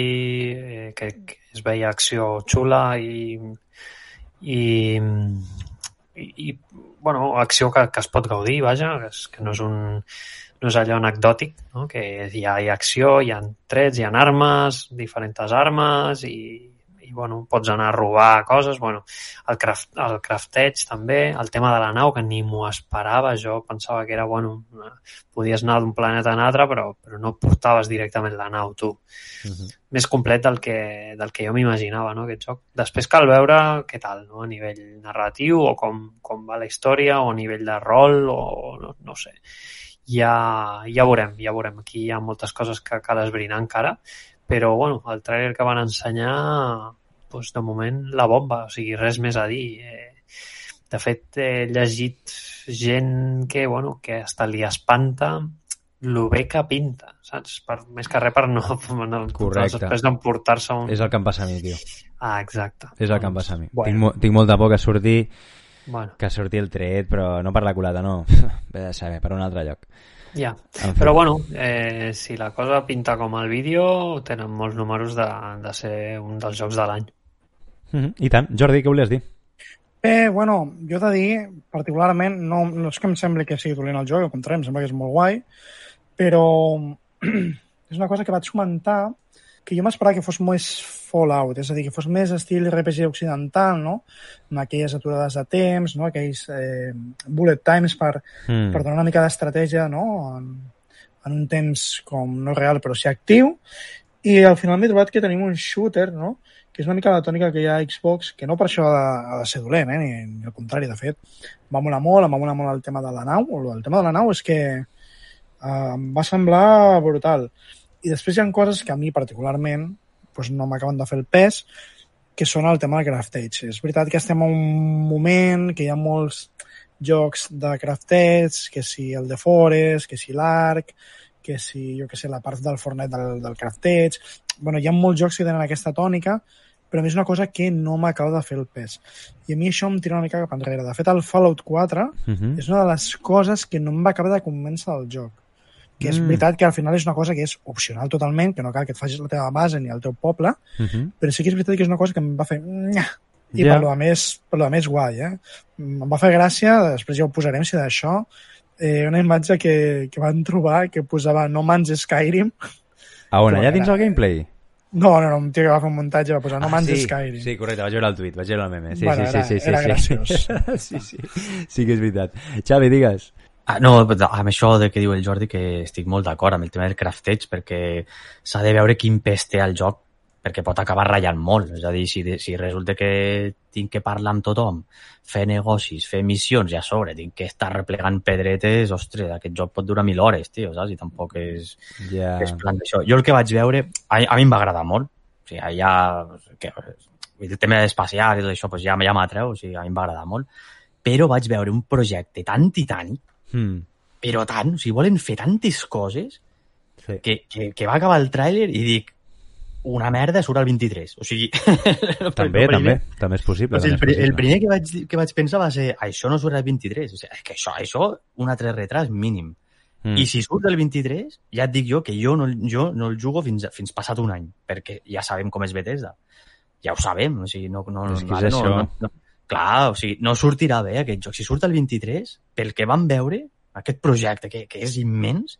eh, que, que es veia acció xula i, i, i, i bueno, acció que, que es pot gaudir, vaja, que, és, que no és un no és allò anecdòtic, no? que hi ha, hi ha acció, hi ha trets, hi ha armes, diferents armes i, i bueno, pots anar a robar coses, bueno, el, craft, el crafteig també, el tema de la nau, que ni m'ho esperava, jo pensava que era, bueno, una, podies anar d'un planeta a un altre, però, però no portaves directament la nau, tu. Uh -huh. Més complet del que, del que jo m'imaginava, no, aquest joc. Després cal veure què tal, no?, a nivell narratiu, o com, com va la història, o a nivell de rol, o no, no sé. Ja, ja veurem, ja veurem. Aquí hi ha moltes coses que cal esbrinar encara, però, bueno, el trailer que van ensenyar, doncs, de moment, la bomba, o sigui, res més a dir. Eh, de fet, he llegit gent que, bueno, que hasta li espanta lo bé que pinta, saps? Per, més que res per no... no Correcte. Després d'emportar-se un... És el que em passa a mi, tio. Ah, exacte. És el que em passa a mi. Bueno. Tinc, mo- tinc molta por que surti Bueno, que surti el tret, però no per la culata, no. Ve de saber, per un altre lloc. Ja, En fi. però bueno, eh, si la cosa pinta com el vídeo, tenen molts números de, de ser un dels jocs de l'any. Mhm, I tant. Jordi, què volies dir? Eh, bueno, jo he de dir, particularment, no, no és que em sembli que sigui dolent el joc, al contrari, em sembla que és molt guai, però és una cosa que vaig comentar que jo m'esperava que fos més Fallout, és a dir, que fos més estil RPG occidental, no? amb aquelles aturades de temps, no? aquells eh, bullet times per, Mm. per donar una mica d'estratègia no? en, en un temps com no real però sí actiu i al final m'he trobat que tenim un shooter no? que és una mica la tònica que hi ha a Xbox que no per això ha de, ha de ser dolent eh? ni, ni al contrari, de fet va molar molt, em va molar molt el tema de la nau el tema de la nau és que eh, em va semblar brutal i després hi ha coses que a mi particularment doncs no m'acaben de fer el pes que són el tema del craftage. És veritat que estem en un moment que hi ha molts jocs de craftets, que si el de Forest, que si l'Arc, que si, jo que sé, la part del Fortnite del, del crafteig... bueno, hi ha molts jocs que tenen aquesta tònica, però a mi és una cosa que no m'acaba de fer el pes. I a mi això em tira una mica cap enrere. De fet, el Fallout 4 Mhm. és una de les coses que no em va acabar de convèncer del joc. Que és Mm. veritat que al final és una cosa que és opcional totalment, que no cal que et facis la teva base ni el teu poble, Mhm. però sí que és veritat que és una cosa que em va fer... I Ja. per lo més, per lo més guai, eh? Em va fer gràcia, després ja ho posarem, si d'això, eh, una imatge que, que van trobar que posava No Man's Skyrim. A on? Allà dins era- el gameplay? No, no, no, un tio que va fer un muntatge va posar No Man's Ah, sí, Skyrim. Sí, correcte, vaig veure el tuit, vaig veure el meme. Sí, Bueno, sí, sí, era- sí, sí, era sí. graciós. sí, sí, sí que és veritat. Xavi, digues. Ah, no, amb això de que diu el Jordi que estic molt d'acord amb el tema del crafteig perquè s'ha de veure quin pes té el joc perquè pot acabar ratllant molt. És a dir, si, si resulta que tinc que parlar amb tothom, fer negocis, fer missions i a sobre tinc que estar replegant pedretes, ostres, aquest joc pot durar mil hores, tio, saps? I tampoc és, Ja... és plan d'això. Jo el que vaig veure, a, a mi em va agradar molt. O sigui, allà, que, el tema espacial i tot això, pues ja, ja m'atreu, o sigui, a mi em va agradar molt. Però vaig veure un projecte tan titànic Mm. però tant, o sigui, volen fer tantes coses Sí. que, que, que va acabar el tràiler i dic una merda surt el 23. O sigui... També, primer- també, també és possible. O sigui, el, també pri- és el primer que vaig, que vaig pensar va ser això no surt el 23. O sigui, és que això, això un altre retras mínim. Mm. I si surt el 23, ja et dic jo que jo no, jo no el jugo fins, fins passat un any, perquè ja sabem com és Bethesda. Ja ho sabem, o sigui, no... no És que és vale, no, això. no, no, clar, o sigui, no sortirà bé aquest joc. Si surt el 23, pel que vam veure, aquest projecte que, que és immens,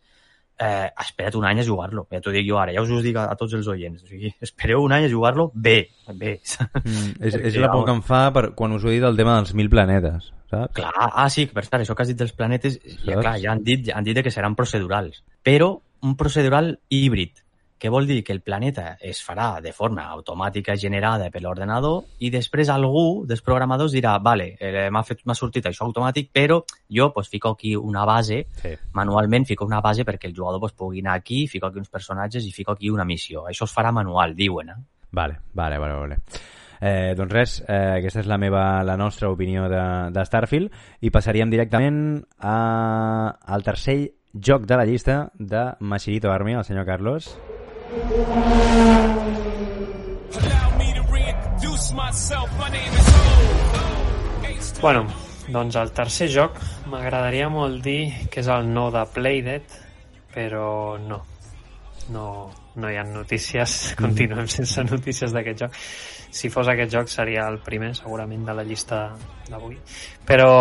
eh, espera't un any a jugar-lo. Ja t'ho dic jo ara, ja us ho dic a, a tots els oients. O sigui, espereu un any a jugar-lo bé, bé. Mm, és, és la por que em fa per, quan us ho he dit del tema dels mil planetes, saps? Clar, ah, sí, per cert, això que has dit dels planetes, ja, clar, ja han dit, ja han dit que seran procedurals, però un procedural híbrid, que vol dir que el planeta es farà de forma automàtica generada per l'ordenador i després algú dels programadors dirà vale, eh, m'ha sortit això automàtic, però jo pues, fico aquí una base, Sí. manualment fico una base perquè el jugador pues, pugui anar aquí, fico aquí uns personatges i fico aquí una missió. Això es farà manual, diuen, eh? Vale, vale, vale, vale. Eh, doncs res, eh, aquesta és la meva, la nostra opinió de, de Starfield i passaríem directament a, al tercer joc de la llista de Machirito Army, el senyor Carlos. Bueno, doncs el tercer joc m'agradaria molt dir que és el no de Playdead, però no. No, no hi ha notícies, continuem sense notícies d'aquest joc. Si fos aquest joc seria el primer, segurament, de la llista d'avui. Però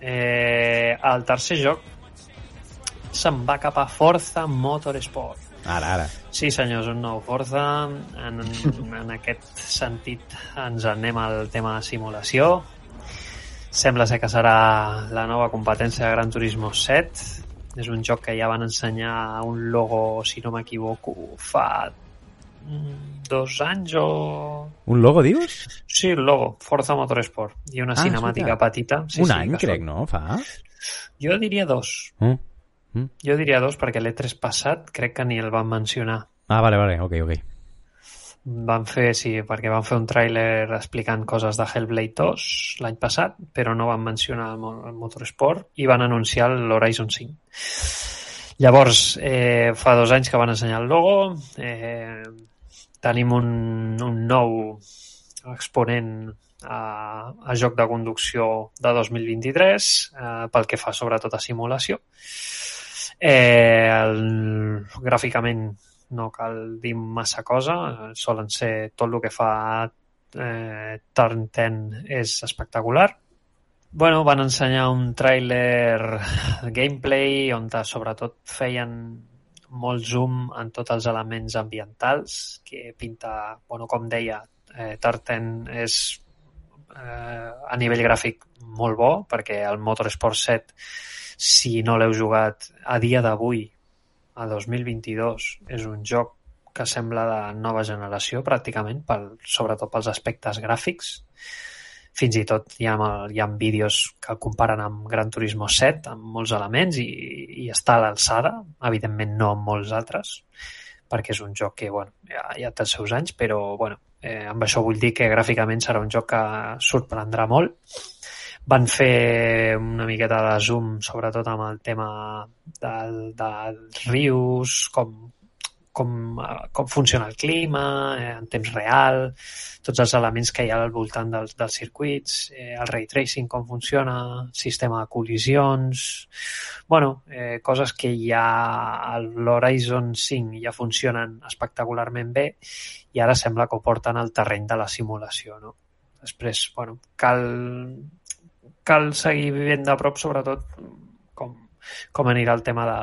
eh, el tercer joc se'n va cap a Forza Motorsport. Ara, ara. Sí, senyors, un nou Forza. En, en aquest sentit ens anem al tema de simulació. Sembla ser que serà la nova competència de Gran Turismo 7. És un joc que ja van ensenyar un logo, si no m'equivoco, fa mm, dos anys o... Un logo, dius? Sí, el logo, Forza Motorsport. I una Ah, cinemàtica escolta. petita. Sí, Un sí, any, crec, no? Fa? Jo diria dos. Mm. Jo diria dos perquè l'E3 passat crec que ni el van mencionar. Ah, vale, vale, ok, ok. Van fer, sí, perquè van fer un tràiler explicant coses de Hellblade 2 l'any passat, però no van mencionar el, el Motorsport i van anunciar l'Horizon 5. Llavors, eh, fa dos anys que van ensenyar el logo, eh, tenim un, un nou exponent a, a joc de conducció de 2023 eh, pel que fa sobretot a simulació. Eh, el, gràficament no cal dir massa cosa, solen ser tot el que fa eh, Turn 10 és espectacular. Bueno, van ensenyar un tràiler gameplay on sobretot feien molt zoom en tots els elements ambientals que pinta, bueno, com deia, eh, Tartan és eh, a nivell gràfic molt bo perquè el Motorsport 7 si no l'heu jugat a dia d'avui a 2022 és un joc que sembla de nova generació pràcticament, pel, sobretot pels aspectes gràfics fins i tot hi ha, hi ha vídeos que el comparen amb Gran Turismo 7 amb molts elements i, i està a l'alçada, evidentment no amb molts altres perquè és un joc que bueno, ja, ja té els seus anys, però bueno, eh, amb això vull dir que gràficament serà un joc que sorprendrà molt. Van fer una miqueta de zoom, sobretot amb el tema del, dels rius, com, com, com funciona el clima, eh, en temps real, tots els elements que hi ha al voltant dels, dels circuits, eh, el ray tracing, com funciona, sistema de col·lisions... bueno, eh, coses que ja l'Horizon 5 ja funcionen espectacularment bé i ara sembla que ho porten al terreny de la simulació. No? Després, bueno, cal, cal seguir vivint de prop, sobretot, com, com anirà el tema de,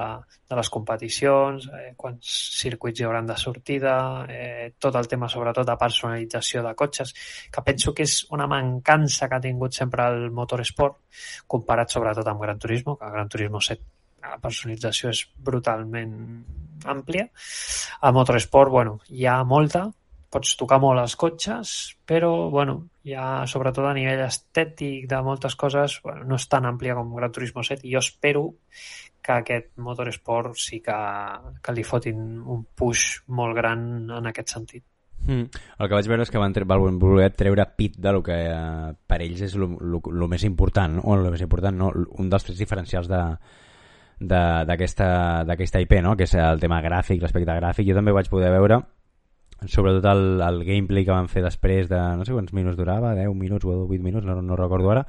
de les competicions, eh, quants circuits hi hauran de sortida, eh, tot el tema sobretot de personalització de cotxes, que penso que és una mancança que ha tingut sempre el motorsport, comparat sobretot amb Gran Turismo, que Gran Turismo 7 la personalització és brutalment àmplia. A Motorsport, bueno, hi ha molta, pots tocar molt els cotxes, però bueno, ja sobretot a nivell estètic de moltes coses bueno, no és tan àmplia com Gran Turismo 7 i jo espero que aquest motorsport sí que, que li fotin un push molt gran en aquest sentit. Mm. El que vaig veure és que van, van voler treure pit de lo que eh, per ells és el més important, o el més important, no? un dels trets diferencials de d'aquesta IP, no? que és el tema gràfic, l'aspecte gràfic. Jo també vaig poder veure sobretot el, el gameplay que van fer després de, no sé quants minuts durava, 10 minuts o 8 minuts, no, no recordo ara,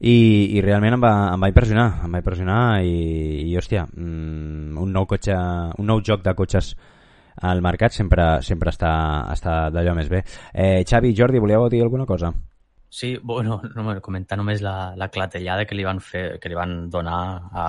i, i realment em va, em va impressionar, em va impressionar i, i hòstia, mm, un nou cotxe, un nou joc de cotxes al mercat sempre, sempre està, està d'allò més bé. Eh, Xavi Jordi, volíeu dir alguna cosa? Sí, bueno, no, comentar només la, la clatellada que li van fer, que li van donar a,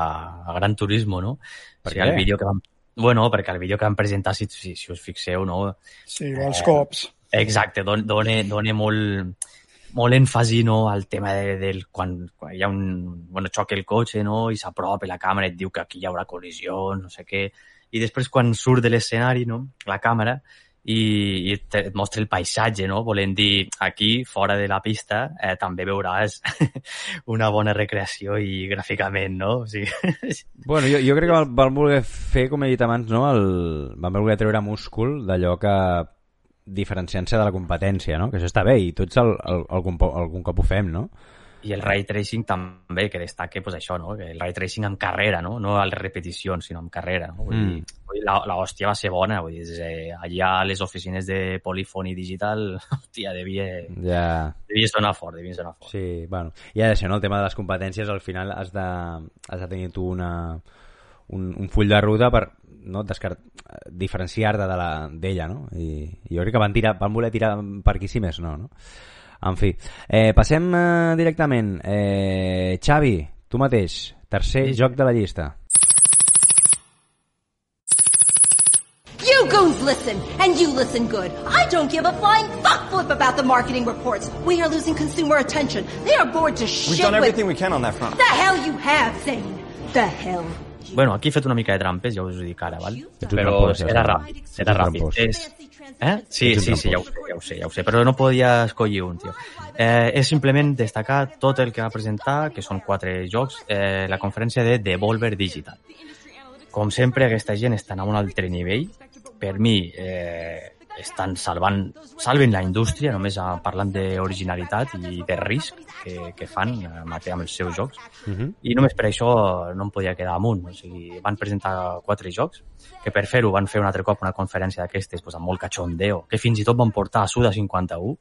a Gran Turismo, no? Perquè sí, el vídeo que van Bueno, perquè el vídeo que van presentar, si, si, si us fixeu, no? Sí, els eh, cops. Exacte, dona, dona molt, molt èmfasi no, al tema de, del quan, quan hi ha un... Bueno, xoca el cotxe no, i s'apropa la càmera et diu que aquí hi haurà col·lisió, no sé què. I després quan surt de l'escenari, no, la càmera, i, i et mostra el paisatge, no? Volent dir, aquí, fora de la pista, eh, també veuràs una bona recreació i gràficament, no? O sigui... Bueno, jo, jo crec que van voler fer, com he dit abans, no? El, van voler treure múscul d'allò que diferenciant-se de la competència, no? Que això està bé i tots el, el, algun, algun cop ho fem, no? I el ray tracing també, que destaque pues, això, no? el ray tracing en carrera, no, no a les repeticions, sinó en carrera. No? Vull mm. dir, vull dir, la, la hòstia va ser bona, vull dir, eh, allà a les oficines de Polyphony Digital, hòstia, devia, ja. devia sonar fort, devia sonar fort. Sí, bueno, i ha de ser, no? El tema de les competències, al final has de, has de tenir tu una, un, un full de ruta per no, diferenciar-te d'ella, de no? I, I jo crec que van, tirar, van voler tirar per aquí sí més no, no? En fi, eh, passem eh, directament. Eh, Xavi, tu mateix, tercer sí. joc de la llista. You goons listen, and you listen good. I don't give a flying fuck flip about the marketing reports. We are losing consumer attention. They are bored to shit We've done everything we can on that front. The hell you have, Zane. The hell Bueno, aquí he fet una mica de trampes, ja us ho dic ara, val? Però era ràpid, era ràpid. És, Eh? Sí, sí, sí, ja ho sé, ja ho sé, ja ho sé, però no podia escollir un, tio. Eh, és simplement destacar tot el que va presentar, que són quatre jocs, eh, la conferència de Devolver Digital. Com sempre, aquesta gent està en un altre nivell. Per mi, eh, estan salvant, salven la indústria només parlant d'originalitat i de risc que, que fan eh, amb els seus jocs uh -huh. i només per això no em podia quedar amunt o sigui, van presentar quatre jocs que per fer-ho van fer un altre cop una conferència d'aquestes pues, amb molt cachondeo que fins i tot van portar a Suda 51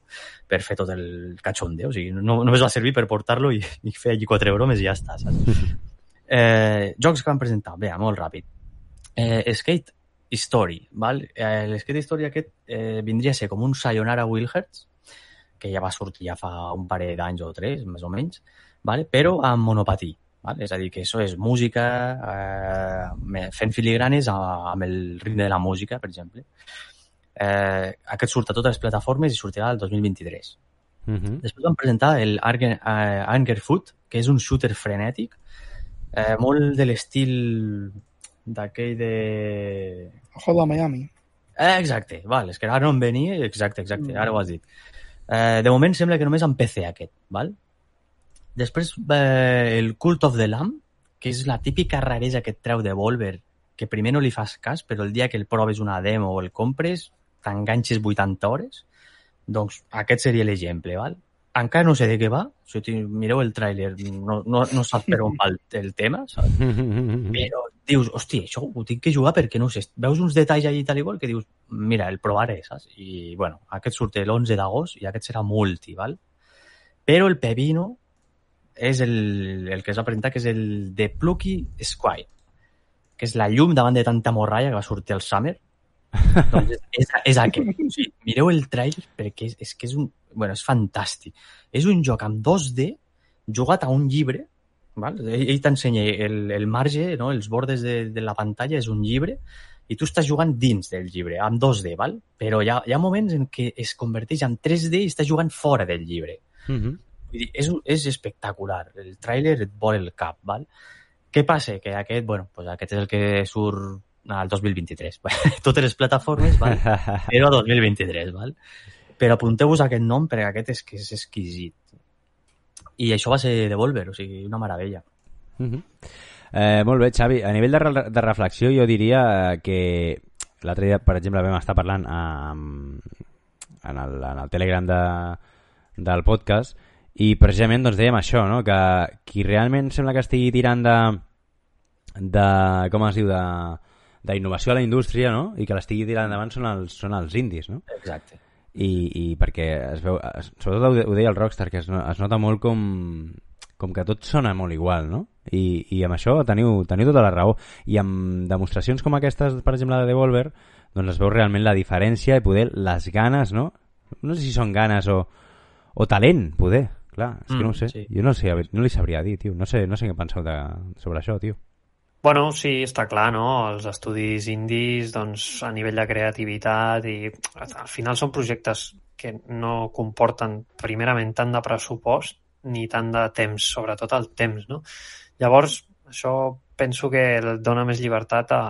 per fer tot el cachondeo o sigui, no, només va servir per portar-lo i, i fer allí quatre bromes i ja està saps? Eh, jocs que van presentar, bé, molt ràpid. Eh, Skate Story, val? Eh, Story aquest eh, vindria a ser com un Sayonara Wilhertz, que ja va sortir ja fa un parell d'anys o tres, més o menys, vale? però amb monopatí. Val? És a dir, que això és música, eh, me- fent filigranes a- amb el ritme de la música, per exemple. Eh, aquest surt a totes les plataformes i sortirà el 2023. Uh -huh. Després van presentar el Anger, eh, Anger Foot, que és un shooter frenètic, eh, molt de l'estil d'aquell de... Hotline Miami. Eh, exacte, val, és que ara no em venia, exacte, exacte, ara ho has dit. Eh, de moment sembla que només en PC aquest, val? Després eh, el Cult of the Lamb, que és la típica raresa que et treu de Volver, que primer no li fas cas, però el dia que el proves una demo o el compres, t'enganxes 80 hores, doncs aquest seria l'exemple, val? Encara no sé de què va, si ti- mireu el tràiler, no, no, no saps per on va el, el tema, saps? Però dius, hòstia, això ho tinc que jugar perquè no sé, veus uns detalls allí i tal i qual que dius, mira, el provaré, saps? I, bueno, aquest surt l'11 d'agost i aquest serà multi, val? Però el pepino és el, el que es va presentar, que és el de Plucky Squire, que és la llum davant de tanta morralla que va sortir al Summer. Doncs és, és, és aquest. O sigui, mireu el trailer perquè és, és que és un... Bueno, és fantàstic. És un joc amb 2D jugat a un llibre Val? Ell, ell t'ensenya el, el marge, no? els bordes de, de la pantalla és un llibre i tu estàs jugant dins del llibre, amb 2D, val? però hi ha, hi ha moments en què es converteix en 3D i estàs jugant fora del llibre. Uh -huh. Vull dir, és, és espectacular. El tràiler et vol el cap, val? Què passa? Que aquest, bueno, pues aquest és el que surt al 2023. Totes les plataformes, val? però 2023, val? Però apunteu-vos aquest nom perquè aquest és que és exquisit. I això va ser Devolver, o sigui, una meravella. Uh -huh. eh, molt bé, Xavi. A nivell de, re de reflexió, jo diria que l'altre dia, per exemple, vam estar parlant amb, en, el, en el Telegram de, del podcast i precisament doncs, dèiem això, no? que qui realment sembla que estigui tirant de, de com es diu, de d'innovació a la indústria no? i que l'estigui tirant endavant són els, són els indis no? Exacte. i, i perquè es veu, es, sobretot ho, de- ho deia el Rockstar que es, es nota molt com, com que tot sona molt igual no? I, i amb això teniu, teniu tota la raó i amb demostracions com aquestes per exemple de Devolver doncs es veu realment la diferència i poder les ganes no? no sé si són ganes o, o talent poder clar, és que Mm, no ho sé, sí. jo no, sé, no li sabria dir tio. no sé, no sé què penseu de, sobre això tio Bueno, sí, està clar, no? Els estudis indis, doncs, a nivell de creativitat i al final són projectes que no comporten primerament tant de pressupost ni tant de temps, sobretot el temps, no? Llavors, això penso que dona més llibertat a,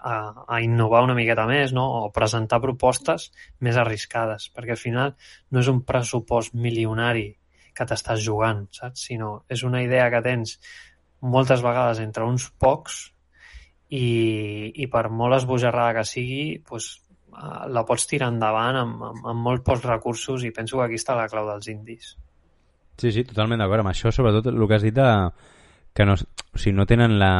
a, a innovar una miqueta més, no? O presentar propostes més arriscades, perquè al final no és un pressupost milionari que t'estàs jugant, saps? Sinó és una idea que tens moltes vegades entre uns pocs i, i per molt esbojarrada que sigui, doncs, la pots tirar endavant amb, amb, amb molt pocs recursos i penso que aquí està la clau dels indis. Sí, sí, totalment d'acord amb això, sobretot el que has dit de, que no, o sigui, no tenen la,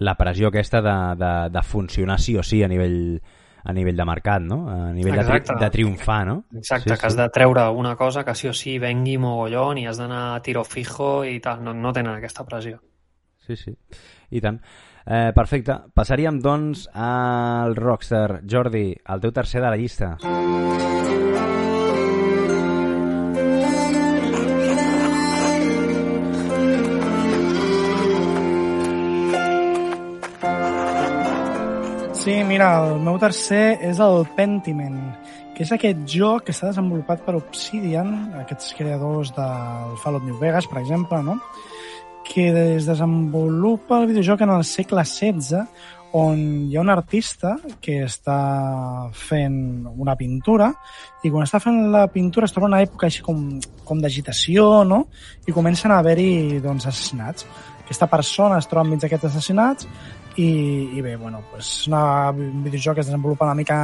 la pressió aquesta de, de, de funcionar sí o sí a nivell, a nivell de mercat, no? A nivell de, tri, de triomfar, no? Exacte, que has de treure una cosa que sí o sí vengui mogollon i has d'anar a tiro fijo i tal, no, no tenen aquesta pressió. Sí, sí, i tant. Eh, perfecte, passaríem doncs al Rockstar. Jordi, el teu tercer de la llista. Sí, mira, el meu tercer és el Pentiment, que és aquest joc que està desenvolupat per Obsidian, aquests creadors del Fallout New Vegas, per exemple, no? que es desenvolupa el videojoc en el segle XVI, on hi ha un artista que està fent una pintura i quan està fent la pintura es troba una època així com, com d'agitació, no? I comencen a haver-hi doncs, assassinats. Aquesta persona es troba enmig d'aquests assassinats i, i bé, bueno, pues, és una, un videojoc que es desenvolupa una mica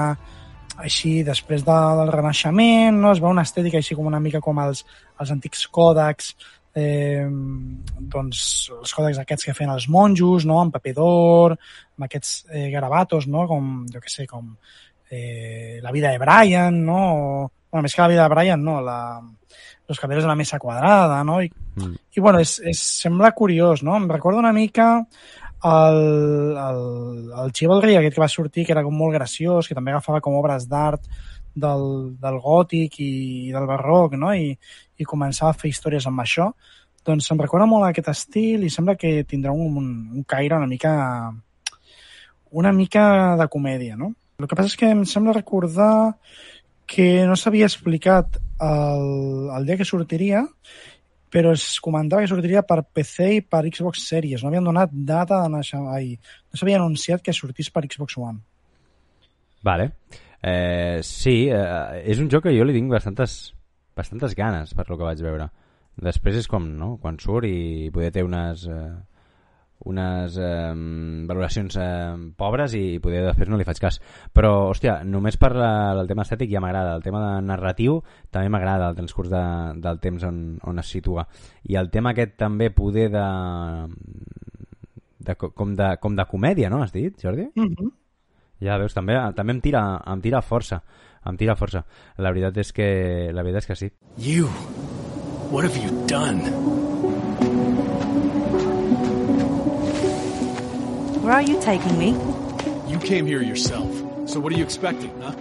així després de, del Renaixement, no? es veu una estètica així com una mica com els, els antics còdecs, eh, doncs els còdecs aquests que feien els monjos, no? amb paper d'or, amb aquests eh, garabatos, no? com, jo què sé, com eh, la vida de Brian, no? O, bueno, més que la vida de Brian, no, la, los caballeros de la mesa quadrada, no? I, Mm. i bueno, és, és, sembla curiós, no? Em recorda una mica el, el, el Chivalry, aquest que va sortir, que era com molt graciós, que també agafava com obres d'art del, del gòtic i del barroc, no? I, i començava a fer històries amb això. Doncs em recorda molt aquest estil i sembla que tindrà un, un, un caire una mica una mica de comèdia, no? El que passa és que em sembla recordar que no s'havia explicat el, el dia que sortiria, però es comentava que sortiria per PC i per Xbox Series. No havien donat data de naixement. Ai, no s'havia anunciat que sortís per Xbox One. Vale. Eh, sí, eh, és un joc que jo li tinc bastantes, bastantes ganes per lo que vaig veure. Després és com, no?, quan surt i poder té unes, eh, unes eh, valoracions eh, pobres i poder després no li faig cas. Però, hòstia, només per la, el tema estètic ja m'agrada. El tema de narratiu també m'agrada el transcurs de, del temps on, on es situa. I el tema aquest també poder de, de, co- com, de, com de comèdia, no?, has dit, Jordi? Mm -hmm. Ja veus, també, també em tira, em tira força. Em tira força. La veritat és que, la veritat és que sí. You. What have you done? Where are you taking me? You came here yourself. So what are you expecting, huh?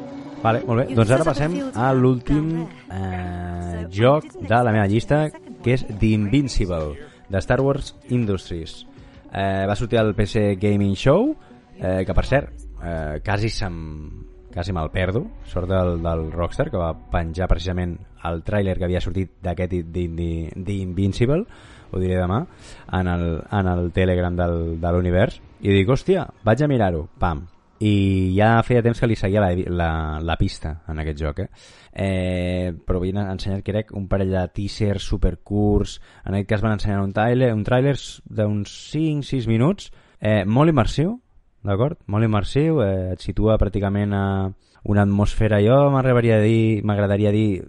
Vale, molt bé. Doncs ara passem a l'últim eh, joc de la meva llista, que és The Invincible, de Star Wars Industries. Eh, va sortir al PC Gaming Show, eh, que per cert, eh, quasi se'm, quasi me'l perdo, sort del, del Rockstar, que va penjar precisament el tràiler que havia sortit d'aquest The, The, The Invincible, ho diré demà, en el, en el Telegram del, de l'univers, i dic, hòstia, vaig a mirar-ho, pam, i ja feia temps que li seguia la, la, la pista en aquest joc eh? Eh, però havien ensenyat crec un parell de teasers supercurts en aquest cas van ensenyar un trailer, un trailer d'uns 5-6 minuts. Eh, molt immersiu d'acord? molt immersiu, eh, et situa pràcticament a una atmosfera. Jo m'agradaria dir, m'agradaria dir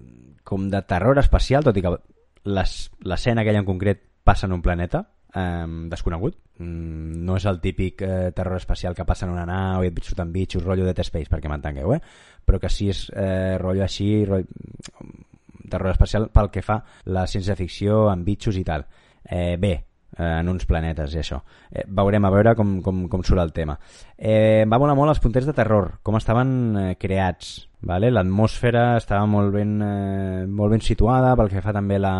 com de terror espacial, tot i que les- l'escena aquella en concret passa en un planeta eh, desconegut. Mm, no és el típic eh, terror espacial que passa en una nau i et surten bitxos, rotllo Dead Space, perquè m'entengueu, eh? Però que sí és eh, rotllo així, rotllo, terror espacial pel que fa la ciència-ficció amb bitxos i tal. Eh, bé, eh, en uns planetes i això. Eh, veurem a veure com, com, com surt el tema. Eh, em va molar molt els punters de terror, com estaven eh, creats. Vale? Estava molt ben, eh, molt ben situada pel que fa també la,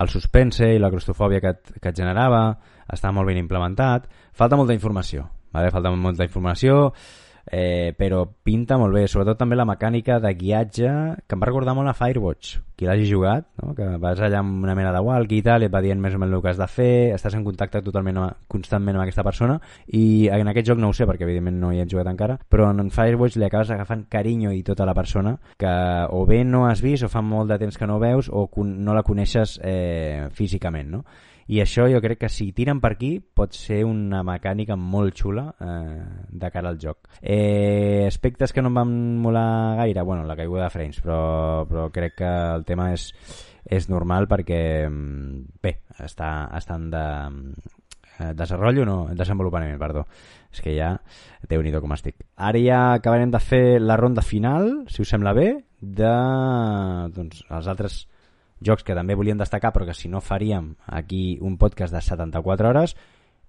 el suspense i la claustrofòbia que et, que et generava, estava molt ben implementat. Falta molta informació, vale? falta molta informació, eh, però pinta molt bé, sobretot també la mecànica de guiatge, que em va recordar molt a Firewatch, qui l'hagi jugat, no? que vas allà amb una mena de walkie i tal, i et va dient més o menys el que has de fer, estàs en contacte totalment amb, constantment amb aquesta persona, i en aquest joc no ho sé, perquè evidentment no hi he jugat encara, però en Firewatch li acabes agafant carinyo i tota la persona, que o bé no has vist, o fa molt de temps que no veus, o no la coneixes eh, físicament, no? I això jo crec que si tiren per aquí pot ser una mecànica molt xula eh, de cara al joc. Eh, aspectes que no em van molar gaire? Bueno, la caiguda de frames però, però crec que el tema és, és normal perquè mm, bé, està, en de, eh, desenrotllo no, desenvolupament, perdó. És que ja, déu nhi com estic. Ara ja acabarem de fer la ronda final si us sembla bé de doncs, els altres jocs que també volíem destacar però que si no faríem aquí un podcast de 74 hores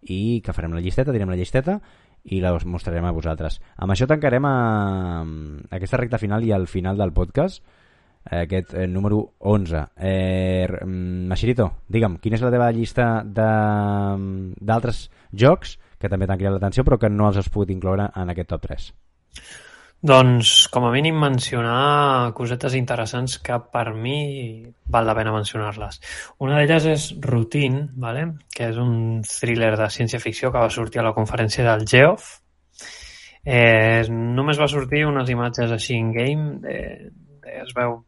i que farem la llisteta, direm la llisteta i la us mostrarem a vosaltres. Amb això tancarem a, a aquesta recta final i al final del podcast eh, aquest eh, número 11. Eh, mm, Machirito, digue'm, quina és la teva llista d'altres jocs que també t'han cridat l'atenció però que no els has pogut incloure en aquest top 3? Doncs, com a mínim, mencionar cosetes interessants que per mi val la pena mencionar-les. Una d'elles és Routine, vale? que és un thriller de ciència-ficció que va sortir a la conferència del Geoff. Eh, només va sortir unes imatges així in-game, de, es veu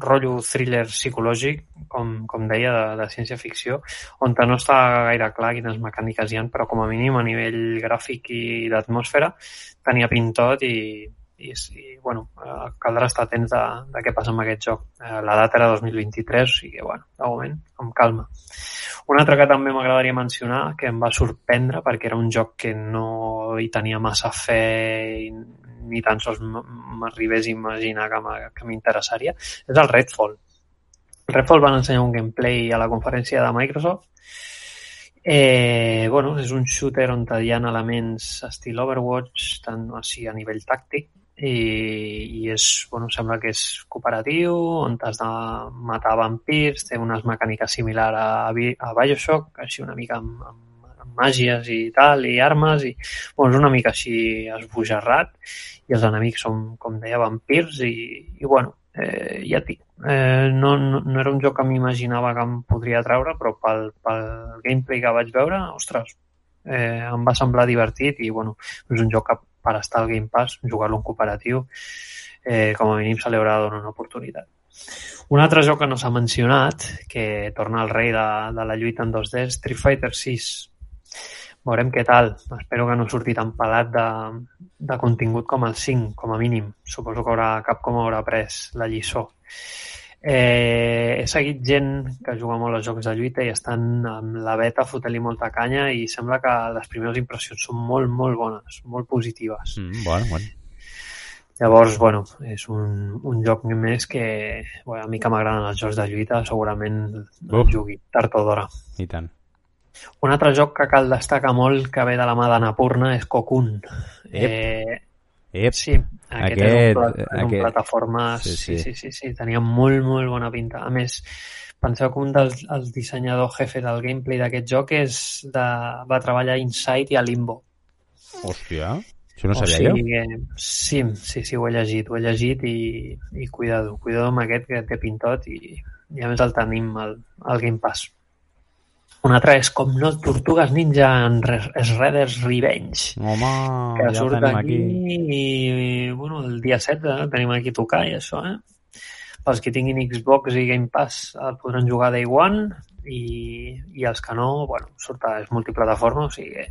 rotllo thriller psicològic, com, com deia, de, de ciència-ficció, on no està gaire clar quines mecàniques hi ha, però com a mínim a nivell gràfic i d'atmosfera tenia pintot i, i, i bueno, eh, caldrà estar atents de, de què passa amb aquest joc. Eh, la data era 2023, o sigui que, bueno, de moment, amb calma. Un altre que també m'agradaria mencionar, que em va sorprendre perquè era un joc que no hi tenia massa fe i ni tan sols m'arribés a imaginar que m'interessaria, és el Redfall. Redfall van ensenyar un gameplay a la conferència de Microsoft. Eh, bueno, és un shooter on hi ha elements estil Overwatch, tant així a nivell tàctic, i, i és, bueno, sembla que és cooperatiu, on has de matar vampirs, té unes mecàniques similars a, a Bioshock, així una mica amb, amb màgies i tal, i armes, i bueno, és una mica així esbojarrat, i els enemics són, com deia, vampirs, i, i bueno, eh, ja et dic, eh, no, no, no era un joc que m'imaginava que em podria treure, però pel, pel gameplay que vaig veure, ostres, eh, em va semblar divertit i bueno, és un joc que per estar al Game Pass, jugar-lo en cooperatiu, eh, com a mínim se li haurà de donar una oportunitat. Un altre joc que no s'ha mencionat, que torna al rei de, de la lluita en 2D, és Street Fighter 6. Veurem què tal. Espero que no surti tan pelat de, de contingut com el 5, com a mínim. Suposo que haurà, cap com haurà pres la lliçó. Eh, he seguit gent que juga molt als jocs de lluita i estan amb la beta fotent-li molta canya i sembla que les primeres impressions són molt, molt bones, molt positives. Mm, bueno, bueno. Llavors, bueno, és un, un joc més que bueno, a mi que m'agraden els jocs de lluita segurament el Uf. jugui tard o d'hora. I tant. Un altre joc que cal destacar molt que ve de la mà d'Anapurna és Cocoon. Ep. Eh, Ep. sí, aquest, és un, pla- és un aquest- plataformes... Sí, Sí sí. sí. sí, sí, tenia molt, molt bona pinta. A més, penseu que un dels els dissenyadors jefe del gameplay d'aquest joc és de, va treballar a Insight i a Limbo. Hòstia, això no o sabia sigui jo. que, sí, sí, sí, ho he llegit, ho he llegit i, i cuidado, cuidado amb aquest que té pintot i, i a més el tenim al, al Game Pass. Un altre és com no Tortugues Ninja en Shredder's Revenge Home, que ja surt tenim aquí, aquí. i bueno, el dia 7 eh, tenim aquí a tocar i això, eh? Pels que tinguin Xbox i Game Pass el podran jugar Day One i, i els que no, bueno, surt a, és multiplataforma, o sigui que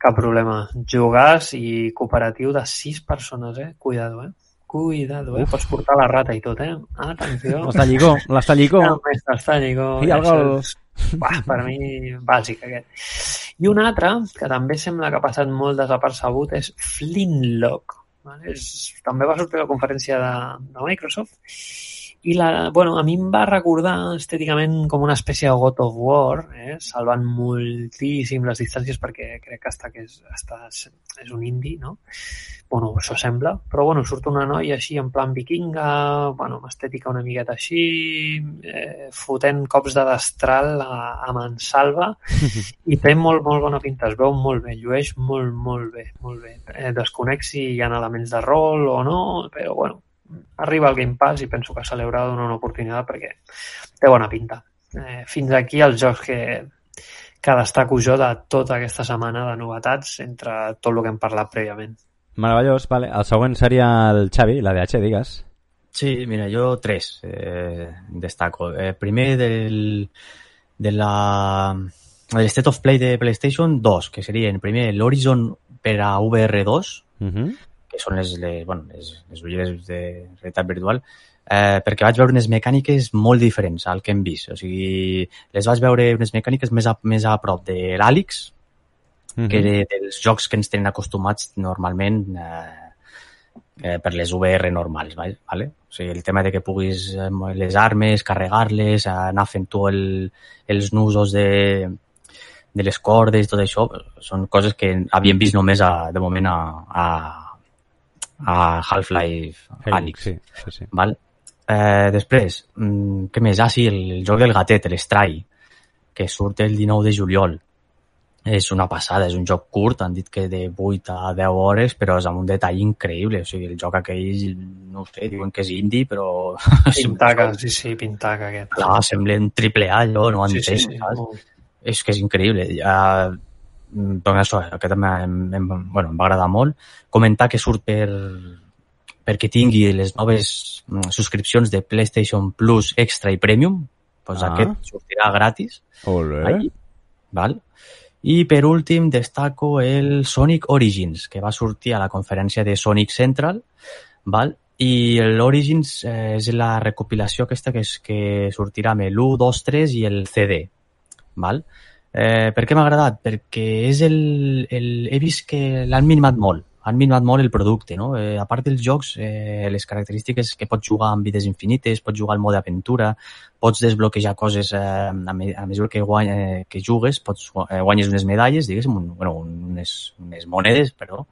cap problema. Jugàs i cooperatiu de 6 persones, eh? Cuidado, eh? Cuidado, eh? Uf. Pots portar la rata i tot, eh? Atenció. El mestre Estallicó. I el això és- Bah, per mi, bàsic, aquest. I un altre, que també sembla que ha passat molt desapercebut, és Flintlock. Vale? És, també va sortir a la conferència de, de Microsoft i la, bueno, a mi em va recordar estèticament com una espècie de God of War, eh? salvant moltíssim les distàncies perquè crec que està, que és, està, és un indie, no? Bueno, això sembla, però bueno, surt una noia així en plan vikinga, bueno, amb estètica una miqueta així, eh, fotent cops de destral a, a mansalva i té molt, molt bona pinta, es veu molt bé, llueix molt, molt bé, molt bé. Eh, desconec si hi ha elements de rol o no, però bueno, arriba al Game Pass i penso que se li haurà de donar una oportunitat perquè té bona pinta. Eh, fins aquí els jocs que, que destaco jo de tota aquesta setmana de novetats entre tot el que hem parlat prèviament. Meravellós, vale. El següent seria el Xavi, la DH, digues. Sí, mira, yo tres eh, destaco. Eh, primer del, de la, del State of Play de PlayStation, dos, que serien primer l'Horizon per a VR2, Uh -huh. Que són les, les, bueno, les, les ulleres de realitat virtual, eh, perquè vaig veure unes mecàniques molt diferents al que hem vist. O sigui, les vaig veure unes mecàniques més a, més a prop de l'Àlix, Uh -huh. que de, dels jocs que ens tenen acostumats normalment eh, eh, per les VR normals, vale? vale? O sigui, el tema de que puguis eh, les armes, carregar-les, anar fent tu el, els nusos de, de les cordes, tot això, són coses que havíem vist només a, de moment a, a, a Half-Life Alyx. Sí, sí, sí. Val? Eh, després, mm, què més? Ah, sí, el, el joc del gatet, l'Stray, que surt el 19 de juliol. És una passada, és un joc curt, han dit que de 8 a 10 hores, però és amb un detall increïble. O sigui, el joc aquell, no ho sé, diuen que és indie, però... Pintaca, sí, sí, pintaca aquest. Clar, sembla un triple A, allò, no ho sí, entenc, sí, sí, saps? molt. és que és increïble. Uh, doncs això, aquest em, em, em, bueno, em va agradar molt. Comentar que surt per, perquè tingui les noves mm, subscripcions de PlayStation Plus Extra i Premium, doncs Ah. aquest sortirà gratis. Olé. Ahí, val? I per últim destaco el Sonic Origins, que va sortir a la conferència de Sonic Central, val? i l'Origins eh, és la recopilació aquesta que, és, que sortirà amb l'1, 2, 3 i el CD. Val? Eh, per què m'ha agradat? Perquè és el, el, he vist que l'han minimat molt han minvat molt el producte, no? Eh, a part dels jocs, eh, les característiques que pots jugar amb vides infinites, pots jugar al mode aventura, pots desbloquejar coses eh, a, me a mesura que, guany, eh, que jugues, pots eh, guanyes unes medalles, diguéssim, un, bueno, unes, unes monedes, però...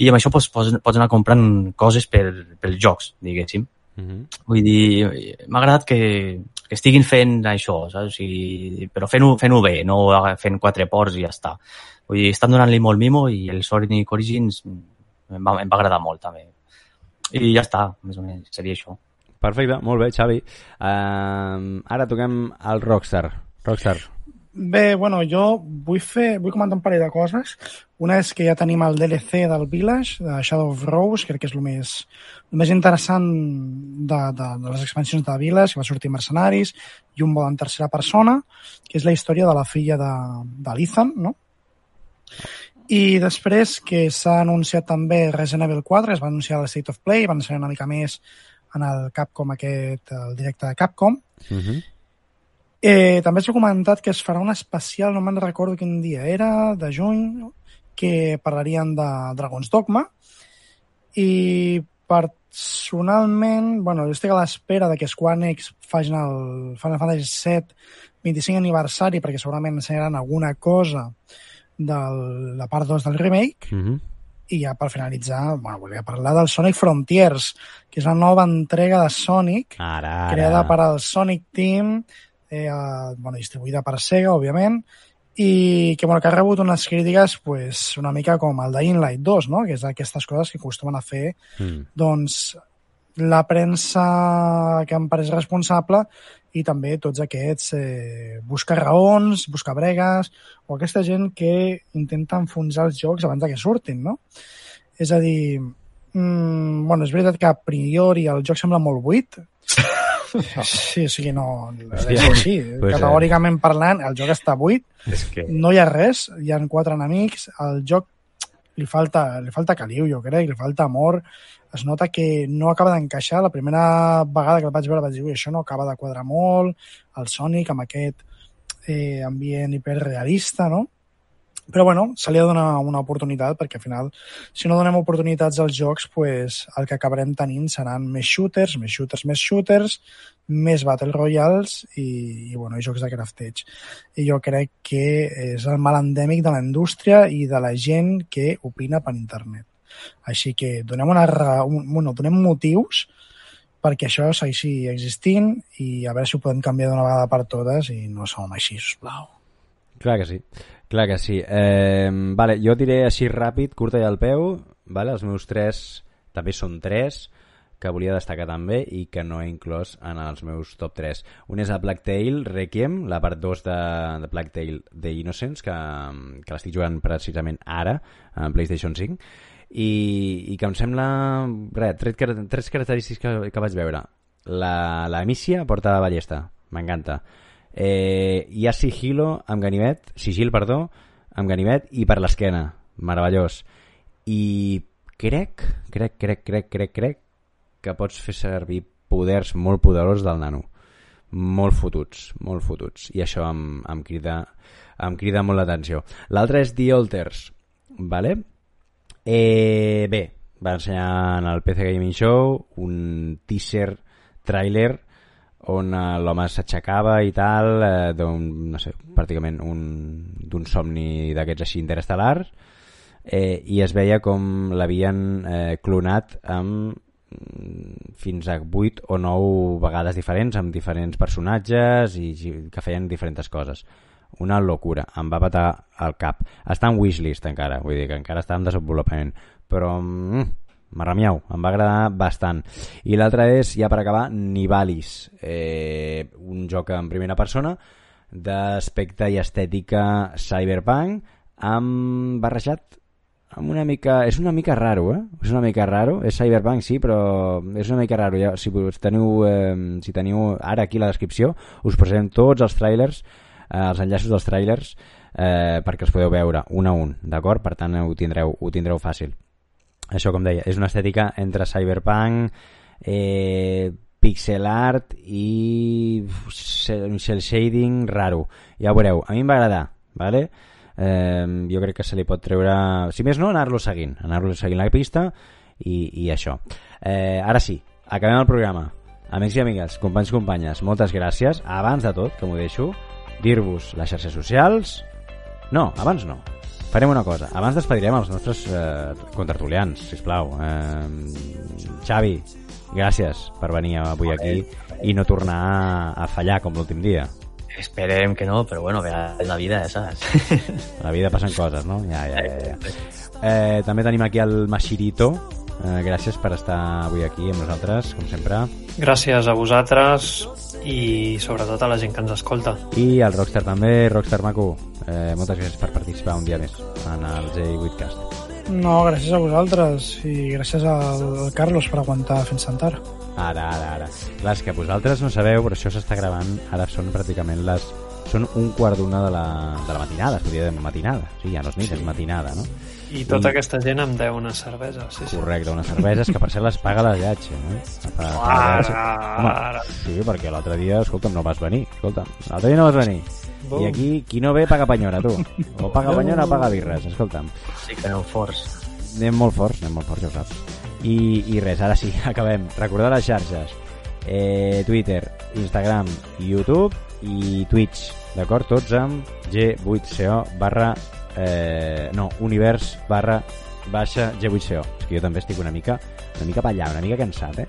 I amb això pots, pots, pots anar comprant coses per, pels jocs, diguéssim. Mm -hmm. Vull dir, m'ha agradat que, que estiguin fent això, saps? O sigui, però fent-ho fent, bé, no fent quatre ports i ja està. Vull dir, estan donant-li molt mimo i el Sonic Origins em va, em va agradar molt també. I ja està, més o menys, seria això. Perfecte, molt bé, Xavi. Uh, ara toquem al Rockstar. Rockstar. Bé, bueno, jo vull fer, vull comentar un parell de coses. Una és que ja tenim el DLC del Village, de Shadow of Rose, crec que és el més, el més interessant de, de, de les expansions de Village, que va sortir Mercenaris, i un vol en tercera persona, que és la història de la filla de, de l'Ethan, no? I després que s'ha anunciat també Resident Evil 4, es va anunciar el State of Play, van ser una mica més en el Capcom aquest, el directe de Capcom. Uh -huh. Eh, també s'ha comentat que es farà un especial, no me'n recordo quin dia era, de juny, que parlarien de Dragon's Dogma. I personalment, bueno, jo estic a l'espera de que Square Enix facin el Final Fantasy VII 25 aniversari, perquè segurament ensenyaran alguna cosa de la part 2 del remake, Uh -huh. i ja per finalitzar, bueno, volia parlar del Sonic Frontiers, que és la nova entrega de Sonic, Ara, ara. creada per al Sonic Team, eh, bueno, distribuïda per Sega, òbviament, i que, bueno, que ha rebut unes crítiques pues, una mica com el de Inlight 2, no? que és d'aquestes coses que acostumen a fer Mm. doncs, la premsa que em pareix responsable i també tots aquests eh, buscar raons, buscar bregues o aquesta gent que intenta enfonsar els jocs abans que surtin, no? És a dir, mm, bueno, és veritat que a priori el joc sembla molt buit, Sí, o sigui, no... Hòstia. És així. Pues, eh. Categòricament parlant, el joc està buit, És que... no hi ha res, hi han quatre enemics, el joc li falta, li falta caliu, jo crec, li falta amor, es nota que no acaba d'encaixar. La primera vegada que el vaig veure vaig dir, "Ui, això no acaba de quadrar molt, el Sonic amb aquest eh, ambient hiperrealista, no? Però bueno, se li ha de donar una oportunitat perquè al final, si no donem oportunitats als jocs, pues, el que acabarem tenint seran més shooters, més shooters, més shooters, més Battle Royals i, i, bueno, i jocs de crafteig. I jo crec que és el mal endèmic de la indústria i de la gent que opina per internet. Així que donem, una, un, bueno, donem motius perquè això segueixi existint i a veure si ho podem canviar d'una vegada per totes i no som així, sisplau. Clar que sí, clar que sí. Eh, vale, jo diré així ràpid, curta i al peu, vale? els meus tres també són tres, que volia destacar també i que no he inclòs en els meus top 3. Un és el Blacktail Requiem, la part 2 de, de Blacktail The Innocence, que, que l'estic jugant precisament ara, en PlayStation 5, i, i que em sembla... Res, tres, tres característiques que, que vaig veure. La, la Mícia porta ballesta, m'encanta. Eh, hi ha sigilo amb ganivet, sigil, perdó, amb ganivet i per l'esquena. Meravellós. I crec, crec, crec, crec, crec, crec que pots fer servir poders molt poderosos del nano. Molt fotuts, molt fotuts. I això em, em crida em crida molt l'atenció. L'altre és The Alters, vale? Eh, bé, va ensenyar en el PC Gaming Show un teaser trailer on eh, l'home s'aixecava i tal eh, d'un, no sé, pràcticament un, d'un somni d'aquests així interestel·lars eh, i es veia com l'havien eh, clonat amb mm, fins a 8 o 9 vegades diferents amb diferents personatges i que feien diferents coses. Una locura, em va patar el cap. Està en wishlist encara, vull dir que encara està en desenvolupament però mm, Marramiau, em va agradar bastant. I l'altre és, ja per acabar, Nivalis, eh, un joc en primera persona d'aspecte i estètica cyberpunk amb barrejat amb una mica... És una mica raro, eh? És una mica raro. És cyberpunk, sí, però és una mica raro. Ja, si teniu, eh, si teniu ara aquí la descripció, us posarem tots els trailers, eh, els enllaços dels trailers, eh, perquè els podeu veure un a un, d'acord? Per tant, ho tindreu, ho tindreu fàcil això com deia, és una estètica entre cyberpunk eh, pixel art i cel shading raro. Ja ho veureu, a mi em va agradar vale? eh, jo crec que se li pot treure si més no, anar-lo seguint anar-lo seguint la pista i, i això. Eh, ara sí, acabem el programa. Amics i amigues, companys i companyes moltes gràcies, abans de tot que m'ho deixo dir-vos les xarxes socials. No, abans no farem una cosa, abans despedirem els nostres eh, contertulians, sisplau eh, Xavi gràcies per venir avui aquí i no tornar a, a fallar com l'últim dia Esperem que no, però bueno, és la vida, saps? A la vida passen coses, no? Ja, ja, ja. ja. Eh, també tenim aquí el Mashirito. Eh, gràcies per estar avui aquí amb nosaltres, com sempre. Gràcies a vosaltres i sobretot a la gent que ens escolta. I al Rockstar també, Rockstar Maco. Eh, moltes gràcies per participar un dia més en el J8cast. No, gràcies a vosaltres i gràcies al Carlos per aguantar fins tant ara. Ara, ara, ara. Clar, que vosaltres no sabeu, però això s'està gravant, ara són pràcticament les... Són un quart d'una de, la, de la matinada, es podria dir matinada. Sí, ja no és nit, sí. és matinada, no? I tota I... aquesta gent em deu una cervesa. Sí, sí. Correcte, unes cerveses que per cert les paga la viatge. Eh? Per, ara, Home, ara. sí, perquè l'altre dia, escolta'm, no vas venir. Escolta'm, l'altre dia no vas venir. Bum. I aquí, qui no ve, paga penyora, tu. O paga penyora o paga birres, escolta'm. Sí que aneu forts. Anem molt forts, anem molt forts, ja ho saps. I, I res, ara sí, acabem. Recordar les xarxes. Eh, Twitter, Instagram, YouTube i Twitch, d'acord? Tots amb G8CO barra... Eh, no, univers barra baixa G8CO. És que jo també estic una mica, una mica per allà, una mica cansat, eh?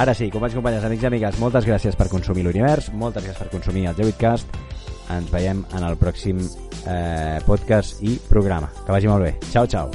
Ara sí, companys, companyes, amics i amigues, moltes gràcies per consumir l'univers, moltes gràcies per consumir el G8cast. Ens veiem en el pròxim eh, podcast i programa. Que vagi molt bé. Ciao, ciao.